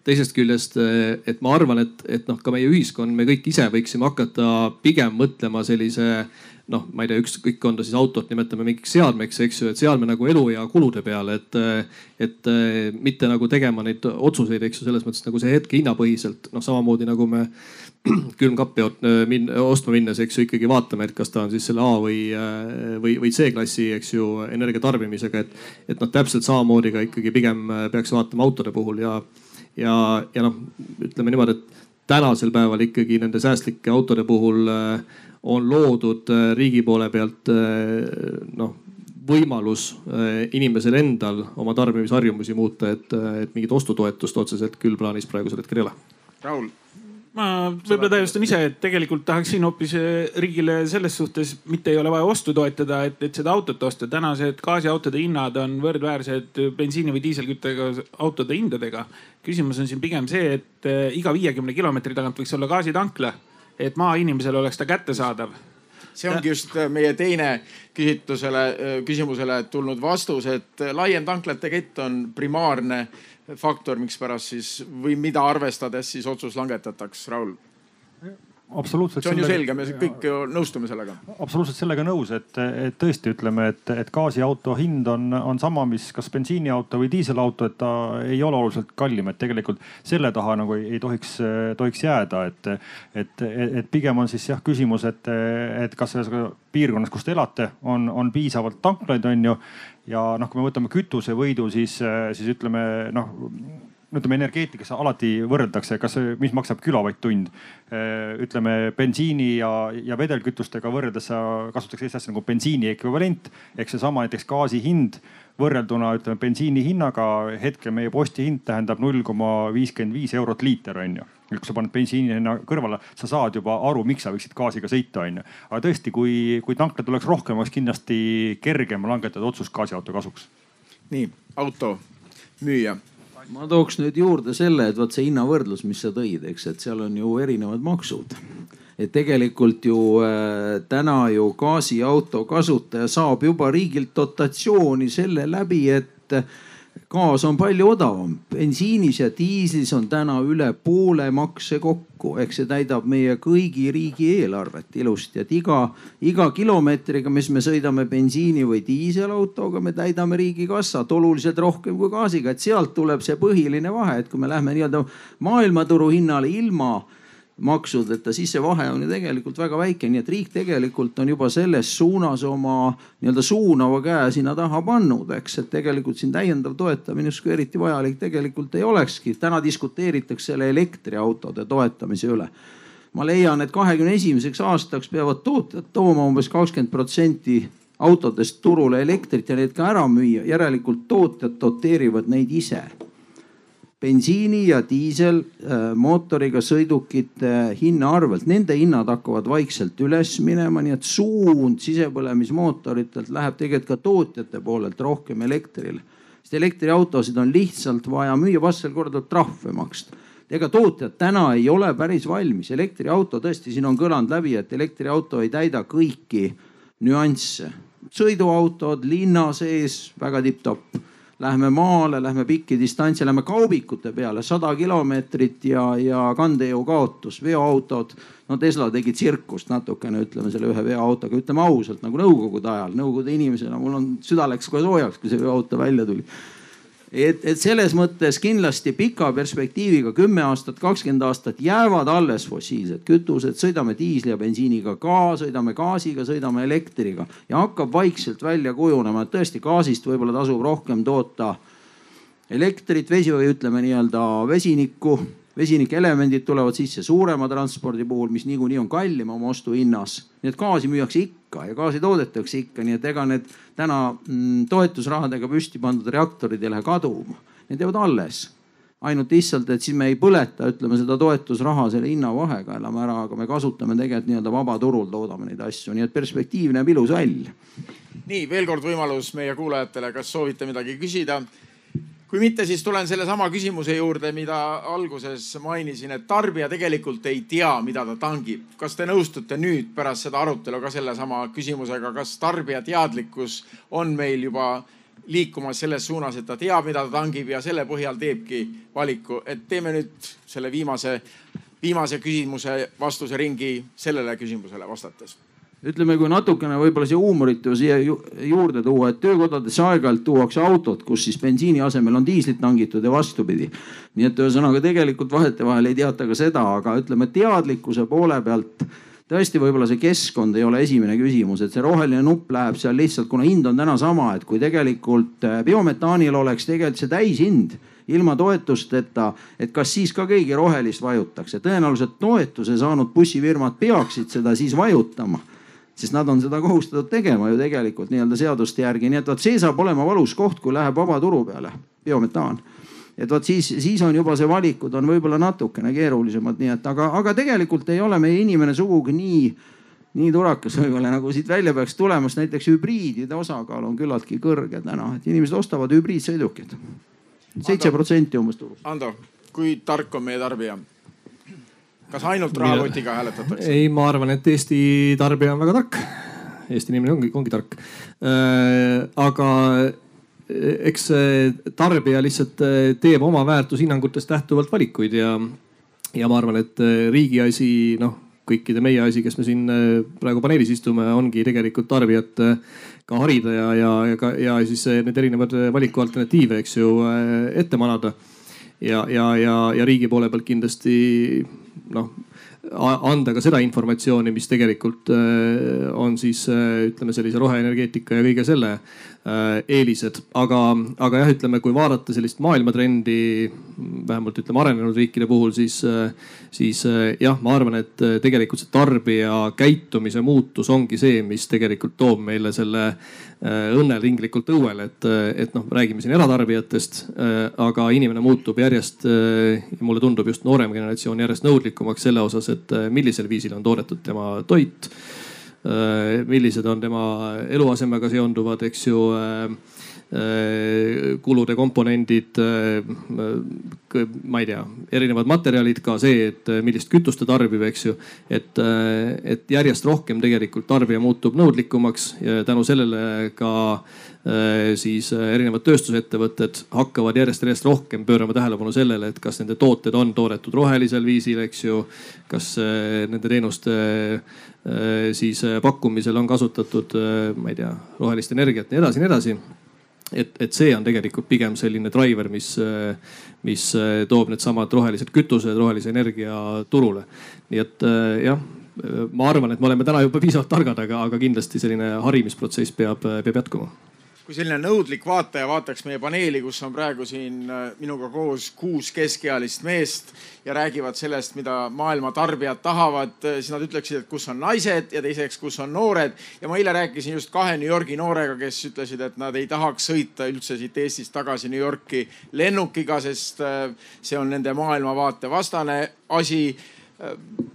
Teisest küljest, et ma arvan, et, et noh, ka meie ühiskond, me kõik ise võiksime hakata pigem mõtlema sellise noh, ma ei tea, ükskõik on ta siis autot nimetame mingiks seadmeks, eks ju, et seadme nagu eluea kulude peale, et, et mitte nagu tegema neid otsuseid, eks ju, selles mõttes nagu see hetke hinnapõhiselt, noh samamoodi nagu me külmkappi ostma minnes, eks ju, ikkagi vaatame, et kas ta on siis selle A või, või, või C-klassi, eks ju, energia tarbimisega, et, et noh, täpselt samamoodi ka ikkagi pigem peaks vaatama autode puhul ja, ja, ja noh, ütleme niimoodi, et tänasel päeval ikkagi nende säästlike autode puhul äh, on loodud äh, riigi poole pealt äh, noh võimalus inimesel endal oma tarbimisharjumusi muuta, et, et mingit ostutoetust otseselt küll plaanis praegusel hetkel ei ole. Raul ma võib-olla täiustan ise, et tegelikult tahaksin hoopis riigile selles suhtes mitte ei ole vaja ostu toetada, et, et seda autot osta. tänased gaasiautode hinnad on võrdväärsed bensiini või diiselküttega autode hindadega. küsimus on siin pigem see, et iga viiekümne kilomeetri tagant võiks olla gaasitankla et maainimesele oleks ta kättesaadav see ongi just äh, meie teine küsitlusele, äh, küsimusele tulnud vastus, et äh, laiem tanklate kett on primaarne faktor, mikspärast siis või mida arvestades siis otsus langetatakse, Raul? absoluutselt. see on ju selge, me kõik ju nõustume sellega. absoluutselt sellega nõus, et, et tõesti ütleme, et, et gaasiauto hind on, on sama, mis kas bensiiniauto või diiselauto, et ta ei ole oluliselt kallim, et tegelikult selle taha nagu ei, ei tohiks, tohiks jääda, et, et, et pigem on siis jah küsimus, et, et kas selles piirkonnas, kus te elate, on, on piisavalt tanklaid, on ju. Ja noh, kui me võtame kütusevõidu, siis, siis ütleme noh ütleme energeetikas alati võrreldakse, kas, mis maksab kilovatt-tund. Äh, ütleme bensiini ja, ja vedelkütustega võrreldes kasutatakse sellist asja nagu bensiini ekvivalent ehk seesama näiteks gaasi hind võrrelduna ütleme bensiini hinnaga hetkel meie postihind tähendab null koma viiskümmend viis eurot liiter on ju. Kui sa paned bensiini hinna kõrvale, sa saad juba aru, miks sa võiksid gaasiga sõita on ju. aga tõesti, kui, kui tanklat oleks rohkem, oleks kindlasti kergem langetada otsus gaasiauto kasuks. nii auto müüja ma tooks nüüd juurde selle, et vot see hinnavõrdlus, mis sa tõid, eks, et seal on ju erinevad maksud. et tegelikult ju äh, täna ju gaasiauto kasutaja saab juba riigilt dotatsiooni selle läbi, et gaas on palju odavam. bensiinis ja diislis on täna üle poole makse kokku, ehk see täidab meie kõigi riigieelarvet ilusti, et iga, iga kilomeetriga, mis me sõidame bensiini või diiselautoga, me täidame riigikassat oluliselt rohkem kui gaasiga, et sealt tuleb see põhiline vahe, et kui me lähme nii-öelda maailmaturu hinnale ilma maksudeta, siis see vahe on ju tegelikult väga väike, nii et riik tegelikult on juba selles suunas oma nii-öelda suunava käe sinna taha pannud, eks, et tegelikult siin täiendav toetamine justkui eriti vajalik tegelikult ei olekski. täna diskuteeritakse selle elektriautode toetamise üle. ma leian, et kahekümne esimeseks aastaks peavad tootjad tooma umbes kakskümmend protsenti autodest turule elektrit ja need ka ära müüa, järelikult tootjad doteerivad neid ise bensiini ja diiselmootoriga äh, sõidukite hinna arvelt, nende hinnad hakkavad vaikselt üles minema, nii et suund sisepõlemismootoritelt läheb tegelikult ka tootjate poolelt rohkem elektrile. sest elektriautosid on lihtsalt vaja müüa, vastasel korral tuleb trahve maksta ega tootjad täna ei ole päris valmis, elektriauto tõesti, siin on kõlanud läbi, et elektriauto ei täida kõiki nüansse. sõiduautod linna sees väga tipp-topp Lähme maale, lähme pikki distantse, lähme kaubikute peale, sada kilomeetrit ja, ja kandejõu kaotus, veoautod. no Tesla tegi tsirkust natukene, ütleme selle ühe veoautoga, ütleme ausalt nagu nõukogude ajal, nõukogude inimesena mul on, süda läks kohe soojaks, kui see veoauto välja tuli et, et selles mõttes kindlasti pika perspektiiviga kümme aastat, kakskümmend aastat jäävad alles fossiilsed kütused, sõidame diisli ja bensiiniga ka, sõidame gaasiga, sõidame elektriga ja hakkab vaikselt välja kujunema, et tõesti gaasist võib-olla tasub rohkem toota elektrit, vesi või ütleme nii-öelda vesinikku vesinikelemendid tulevad sisse suurema transpordi puhul, mis niikuinii on kallim oma ostuhinnas. nii et gaasi müüakse ikka ja gaasi toodetakse ikka, nii et ega need täna mm, toetusrahadega püsti pandud reaktorid ei lähe kaduma, need jäävad alles ainult lihtsalt, et siis me ei põleta, ütleme seda toetusraha selle hinnavahega elame ära, aga me kasutame tegelikult nii-öelda vabaturul toodame neid asju, nii et perspektiiv näeb ilus välja. nii veel kord võimalus meie kuulajatele, kas soovite midagi küsida? Kui mitte, siis tulen sellesama küsimuse juurde, mida alguses mainisin, et tarbija tegelikult ei tea, mida ta tangib. kas te nõustute nüüd pärast seda arutelu ka sellesama küsimusega, kas tarbija teadlikkus on meil juba liikumas selles suunas, et ta teab, mida ta tangib ja selle põhjal teebki valiku, et teeme nüüd selle viimase, viimase küsimuse vastuse ringi sellele küsimusele vastates ütleme, kui natukene võib-olla siia huumorit siia juurde tuua, et töökodadesse aeg-ajalt tuuakse autod, kus siis bensiini asemel on diislit tangitud ja vastupidi. nii et ühesõnaga tegelikult vahetevahel ei teata ka seda, aga ütleme teadlikkuse poole pealt tõesti, võib-olla see keskkond ei ole esimene küsimus, et see roheline nupp läheb seal lihtsalt, kuna hind on täna sama, et kui tegelikult äh, biometaanil oleks tegelikult see täishind ilma toetusteta, et kas siis ka keegi rohelist vajutaks ja tõenäoliselt toetuse saanud bussifirmad peaksid seda siis vajutama sest nad on seda kohustatud tegema ju tegelikult nii-öelda seaduste järgi, nii et vot see saab olema valus koht, kui läheb vabaturu peale biometaan. et vot siis, siis on juba see valikud on võib-olla natukene keerulisemad, nii et aga, aga tegelikult ei ole meie inimene sugugi nii, nii turakas võib-olla nagu siit välja peaks tulema, sest näiteks hübriidide osakaal on küllaltki kõrge täna, et inimesed ostavad hübriidsõidukid. seitse protsenti umbes turust. Ando, kui tark on meie tarbija? Kas ainult rahakotiga hääletatakse? ei, ma arvan, et Eesti tarbija on väga tark. Eesti inimene ongi, ongi tark äh,. aga äh, eks tarbija lihtsalt äh, teeb oma väärtushinnangutest lähtuvalt valikuid ja, ja ma arvan, et äh, riigi asi, noh kõikide meie asi, kes me siin praegu paneelis istume, ongi tegelikult tarbijat ka harida ja, ja, ja ja siis need erinevad valikualternatiive, eks ju, ette manada. ja, ja, ja, ja riigi poole pealt kindlasti noh anda ka seda informatsiooni, mis tegelikult äh, on siis äh, ütleme sellise roheenergeetika ja kõige selle eelised. aga, aga jah, ütleme, kui vaadata sellist maailmatrendi, vähemalt ütleme arenenud riikide puhul, siis, siis jah, ma arvan, et tegelikult see tarbija käitumise muutus ongi see, mis tegelikult toob meile selle õnne ringlikult õuele, et, et noh, räägime siin eratarbijatest, aga inimene muutub järjest, mulle tundub just noorem generatsioon järjest nõudlikumaks selle osas, et äh, millisel viisil on toodetud tema toit. Äh, millised on tema eluasemega seonduvad, eks ju äh, kulude komponendid, ma ei tea, erinevad materjalid, ka see, et millist kütust ta tarbib, eks ju. et, et järjest rohkem tegelikult tarbija muutub nõudlikumaks ja tänu sellele ka Äh, siis äh, erinevad tööstusettevõtted hakkavad järjest-järjest rohkem pöörama tähelepanu sellele, et kas nende tooted on toodetud rohelisel viisil, eks ju. kas äh, nende teenuste siis pakkumisel on kasutatud, ma ei tea, rohelist energiat, nii edasi, nii edasi et, et see on tegelikult pigem selline driver, mis, mis toob needsamad rohelised kütused, rohelise energia turule. nii et jah, ma arvan, et me oleme täna juba piisavalt targad, aga, aga kindlasti selline harimisprotsess peab, peab jätkuma kui selline nõudlik vaataja vaataks meie paneeli, kus on praegu siin äh, minuga koos kuus keskealist meest ja räägivad sellest, mida maailma tarbijad tahavad, äh, siis nad ütleksid, et kus on naised ja teiseks, kus on noored. ja ma eile rääkisin just kahe New Yorgi noorega, kes ütlesid, et nad ei tahaks sõita üldse siit Eestist tagasi New Yorki lennukiga, sest äh, see on nende maailmavaate vastane asi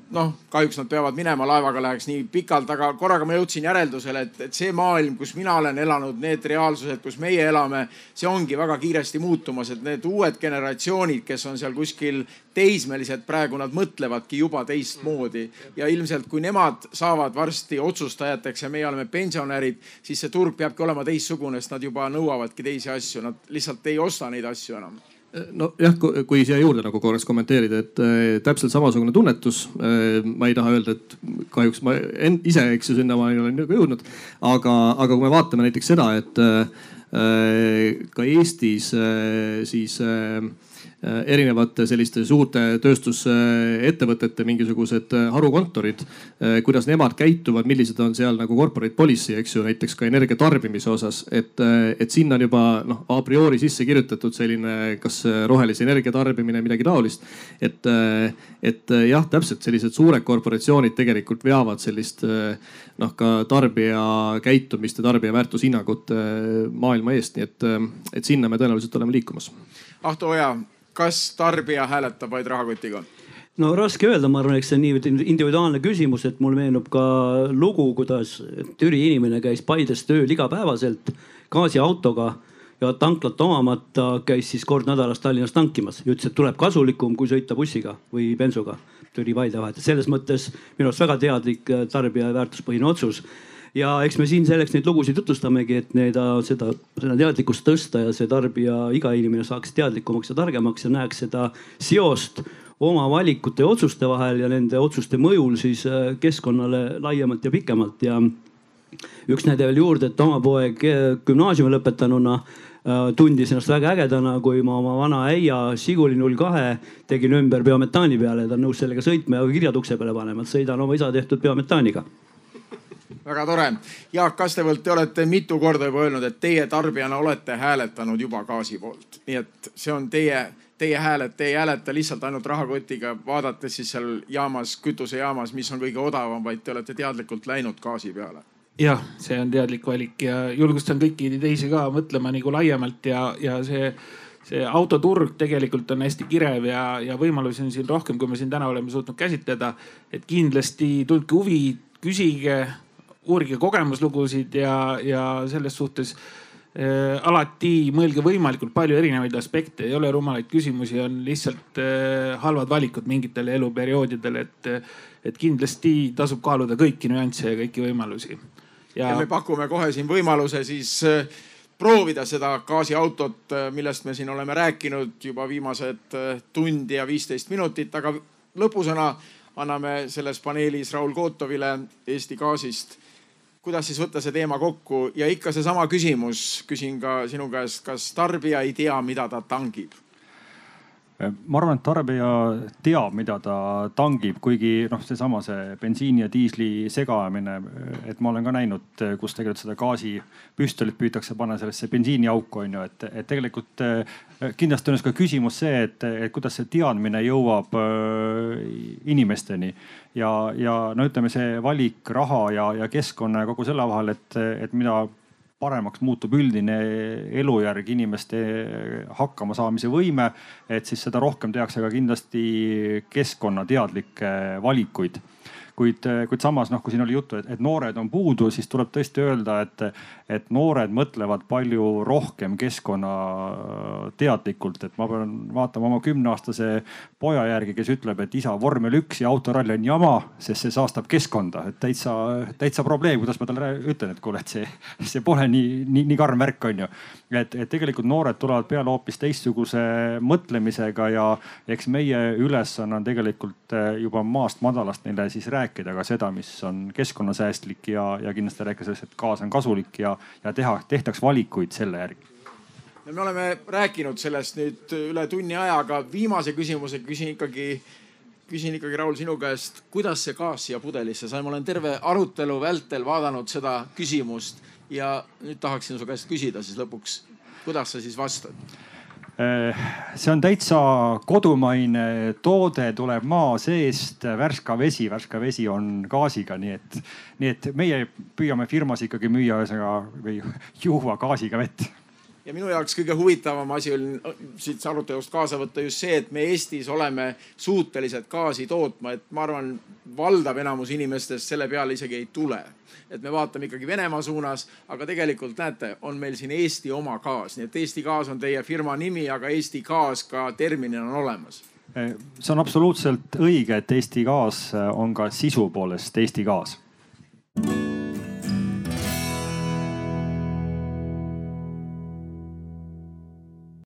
noh, kahjuks nad peavad minema, laevaga läheks nii pikalt, aga korraga ma jõudsin järeldusele, et, et see maailm, kus mina olen elanud, need reaalsused, kus meie elame, see ongi väga kiiresti muutumas, et need uued generatsioonid, kes on seal kuskil teismelised, praegu nad mõtlevadki juba teistmoodi. Ja ilmselt kui nemad saavad varsti otsustajateks ja meie oleme pensionärid, siis see turg peabki olema teistsugune, sest nad juba nõuavadki teisi asju, nad lihtsalt ei osta neid asju enam nojah, kui siia juurde nagu korraks kommenteerida, et äh, täpselt samasugune tunnetus äh,. ma ei taha öelda, et kahjuks ma en, ise, eks ju, sinnamaani olen nagu jõudnud. aga, aga kui me vaatame näiteks seda, et äh, ka Eestis siis erinevate selliste suurte tööstusettevõtete mingisugused äh, harukontorid, äh, kuidas nemad käituvad, millised on seal nagu corporate policy, eks ju, näiteks ka energia tarbimise osas, et, et sinna on juba noh a priori sisse kirjutatud selline, kas rohelise energia tarbimine, midagi taolist. et, et jah, täpselt sellised suured korporatsioonid tegelikult veavad sellist noh, ka tarbija käitumist ja tarbija väärtushinnangut maailma eest, nii et, et sinna me tõenäoliselt oleme liikumas. Ahto Oja kas tarbija hääletab vaid rahakotiga? no raske öelda, ma arvan, eks see on nii individuaalne küsimus, et mul meenub ka lugu, kuidas Türi inimene käis Paides tööl igapäevaselt gaasiautoga ja tanklat omamata käis siis kord nädalas Tallinnas tankimas ja ütles, et tuleb kasulikum, kui sõita bussiga või bensuga Türi-Paide vahet. selles mõttes minu arust väga teadlik tarbija väärtuspõhine otsus ja eks me siin selleks neid lugusid jutustamegi, et need, seda, seda teadlikkust tõsta ja see tarbija, iga inimene saaks teadlikumaks ja targemaks ja näeks seda seost oma valikute ja otsuste vahel ja nende otsuste mõjul siis äh, keskkonnale laiemalt ja pikemalt. Ja üks näide veel juurde, et oma poeg äh, gümnaasiumi lõpetanuna äh, tundis ennast väga ägedana, kui ma oma vana äia Žiguli 02 tegin ümber biometaani peale, ta on nõus sellega sõitma ja kirjad ukse peale panema, et sõidan oma isa tehtud biometaaniga väga tore. Jaak Kastevõlt, te olete mitu korda juba öelnud, et teie tarbijana olete hääletanud juba gaasi poolt, nii et see on teie, teie hääl, et te ei hääleta lihtsalt ainult rahakotiga, vaadates siis seal jaamas, kütusejaamas, mis on kõige odavam, vaid te olete teadlikult läinud gaasi peale jah, see on teadlik valik ja julgustan kõiki teisi ka mõtlema nagu laiemalt ja, ja see see autoturg tegelikult on hästi kirev ja, ja võimalusi on siin rohkem, kui me siin täna oleme suutnud käsitleda. et kindlasti tundke huvi, küsige, uurige kogemuslugusid ja, ja selles suhtes äh, alati mõelge võimalikult palju erinevaid aspekte, ei ole rumalaid küsimusi, on lihtsalt äh, halvad valikud mingitel eluperioodidel, et, et kindlasti tasub kaaluda kõiki nüansse ja kõiki võimalusi. ja me pakume kohe siin võimaluse siis äh, proovida seda gaasiautot, äh, millest me siin oleme rääkinud juba viimased äh, tund ja viisteist minutit, aga lõpusõna anname selles paneelis Raul Kotovile Eesti Gaasist kuidas siis võtta see teema kokku ja ikka seesama küsimus, küsin ka sinu käest, kas tarbija ei tea, mida ta tangib? Ma arvan, et tarbija teab, mida ta tangib, kuigi noh, seesama see bensiini ja diisli segamine, et ma olen ka näinud, kus tegelikult seda gaasipüstolit püütakse panna sellesse bensiiniauku on ju, et, et tegelikult kindlasti on ka küsimus see, et, et kuidas see teadmine jõuab äh, inimesteni. Ja, ja no ütleme, see valik raha ja, ja keskkonna ja kogu selle vahel, et, et mida paremaks muutub üldine elujärg, inimeste hakkamasaamise võime, et siis seda rohkem tehakse ka kindlasti keskkonnateadlikke valikuid kuid, kuid samas noh, kui siin oli juttu, et, noored on puudu, siis tuleb tõesti öelda, et, et noored mõtlevad palju rohkem keskkonnateadlikult, et ma pean vaatama oma kümneaastase poja järgi, kes ütleb, et isa vormel üks ja autoralli on jama, sest see saastab keskkonda, et täitsa, täitsa probleem, kuidas ma talle ütlen, et kuule, et see, see pole nii, nii, nii karm värk on ju. et, et tegelikult noored tulevad peale hoopis teistsuguse mõtlemisega ja eks meie ülesanne on tegelikult juba maast madalast neile siis rääkida rääkida ka seda, mis on keskkonnasäästlik ja, ja kindlasti rääkida sellest, et gaas on kasulik ja, ja teha, tehtaks valikuid selle järgi no me oleme rääkinud sellest nüüd üle tunni aja, aga viimase küsimuse küsin ikkagi, küsin ikkagi Raul sinu käest, kuidas see gaas siia pudelisse sai? ma olen terve arutelu vältel vaadanud seda küsimust ja nüüd tahaksin su käest küsida siis lõpuks, kuidas sa siis vastad? Äh, see on täitsa kodumaine toode, tuleb maa seest, värska vesi, värske vesi on gaasiga, nii et, nii et meie püüame firmas ikkagi müüa ühesõnaga või juua gaasiga vett ja minu jaoks kõige huvitavam asi on siit arutelust kaasa võtta just see, et me Eestis oleme suutelised gaasi tootma, et ma arvan, valdav enamus inimestest selle peale isegi ei tule. Et me vaatame ikkagi Venemaa suunas, aga tegelikult näete, on meil siin Eesti oma gaas, nii et Eesti Gaas on teie firma nimi, aga Eesti Gaas ka terminina on olemas. See on absoluutselt õige, et Eesti Gaas on ka sisu poolest Eesti Gaas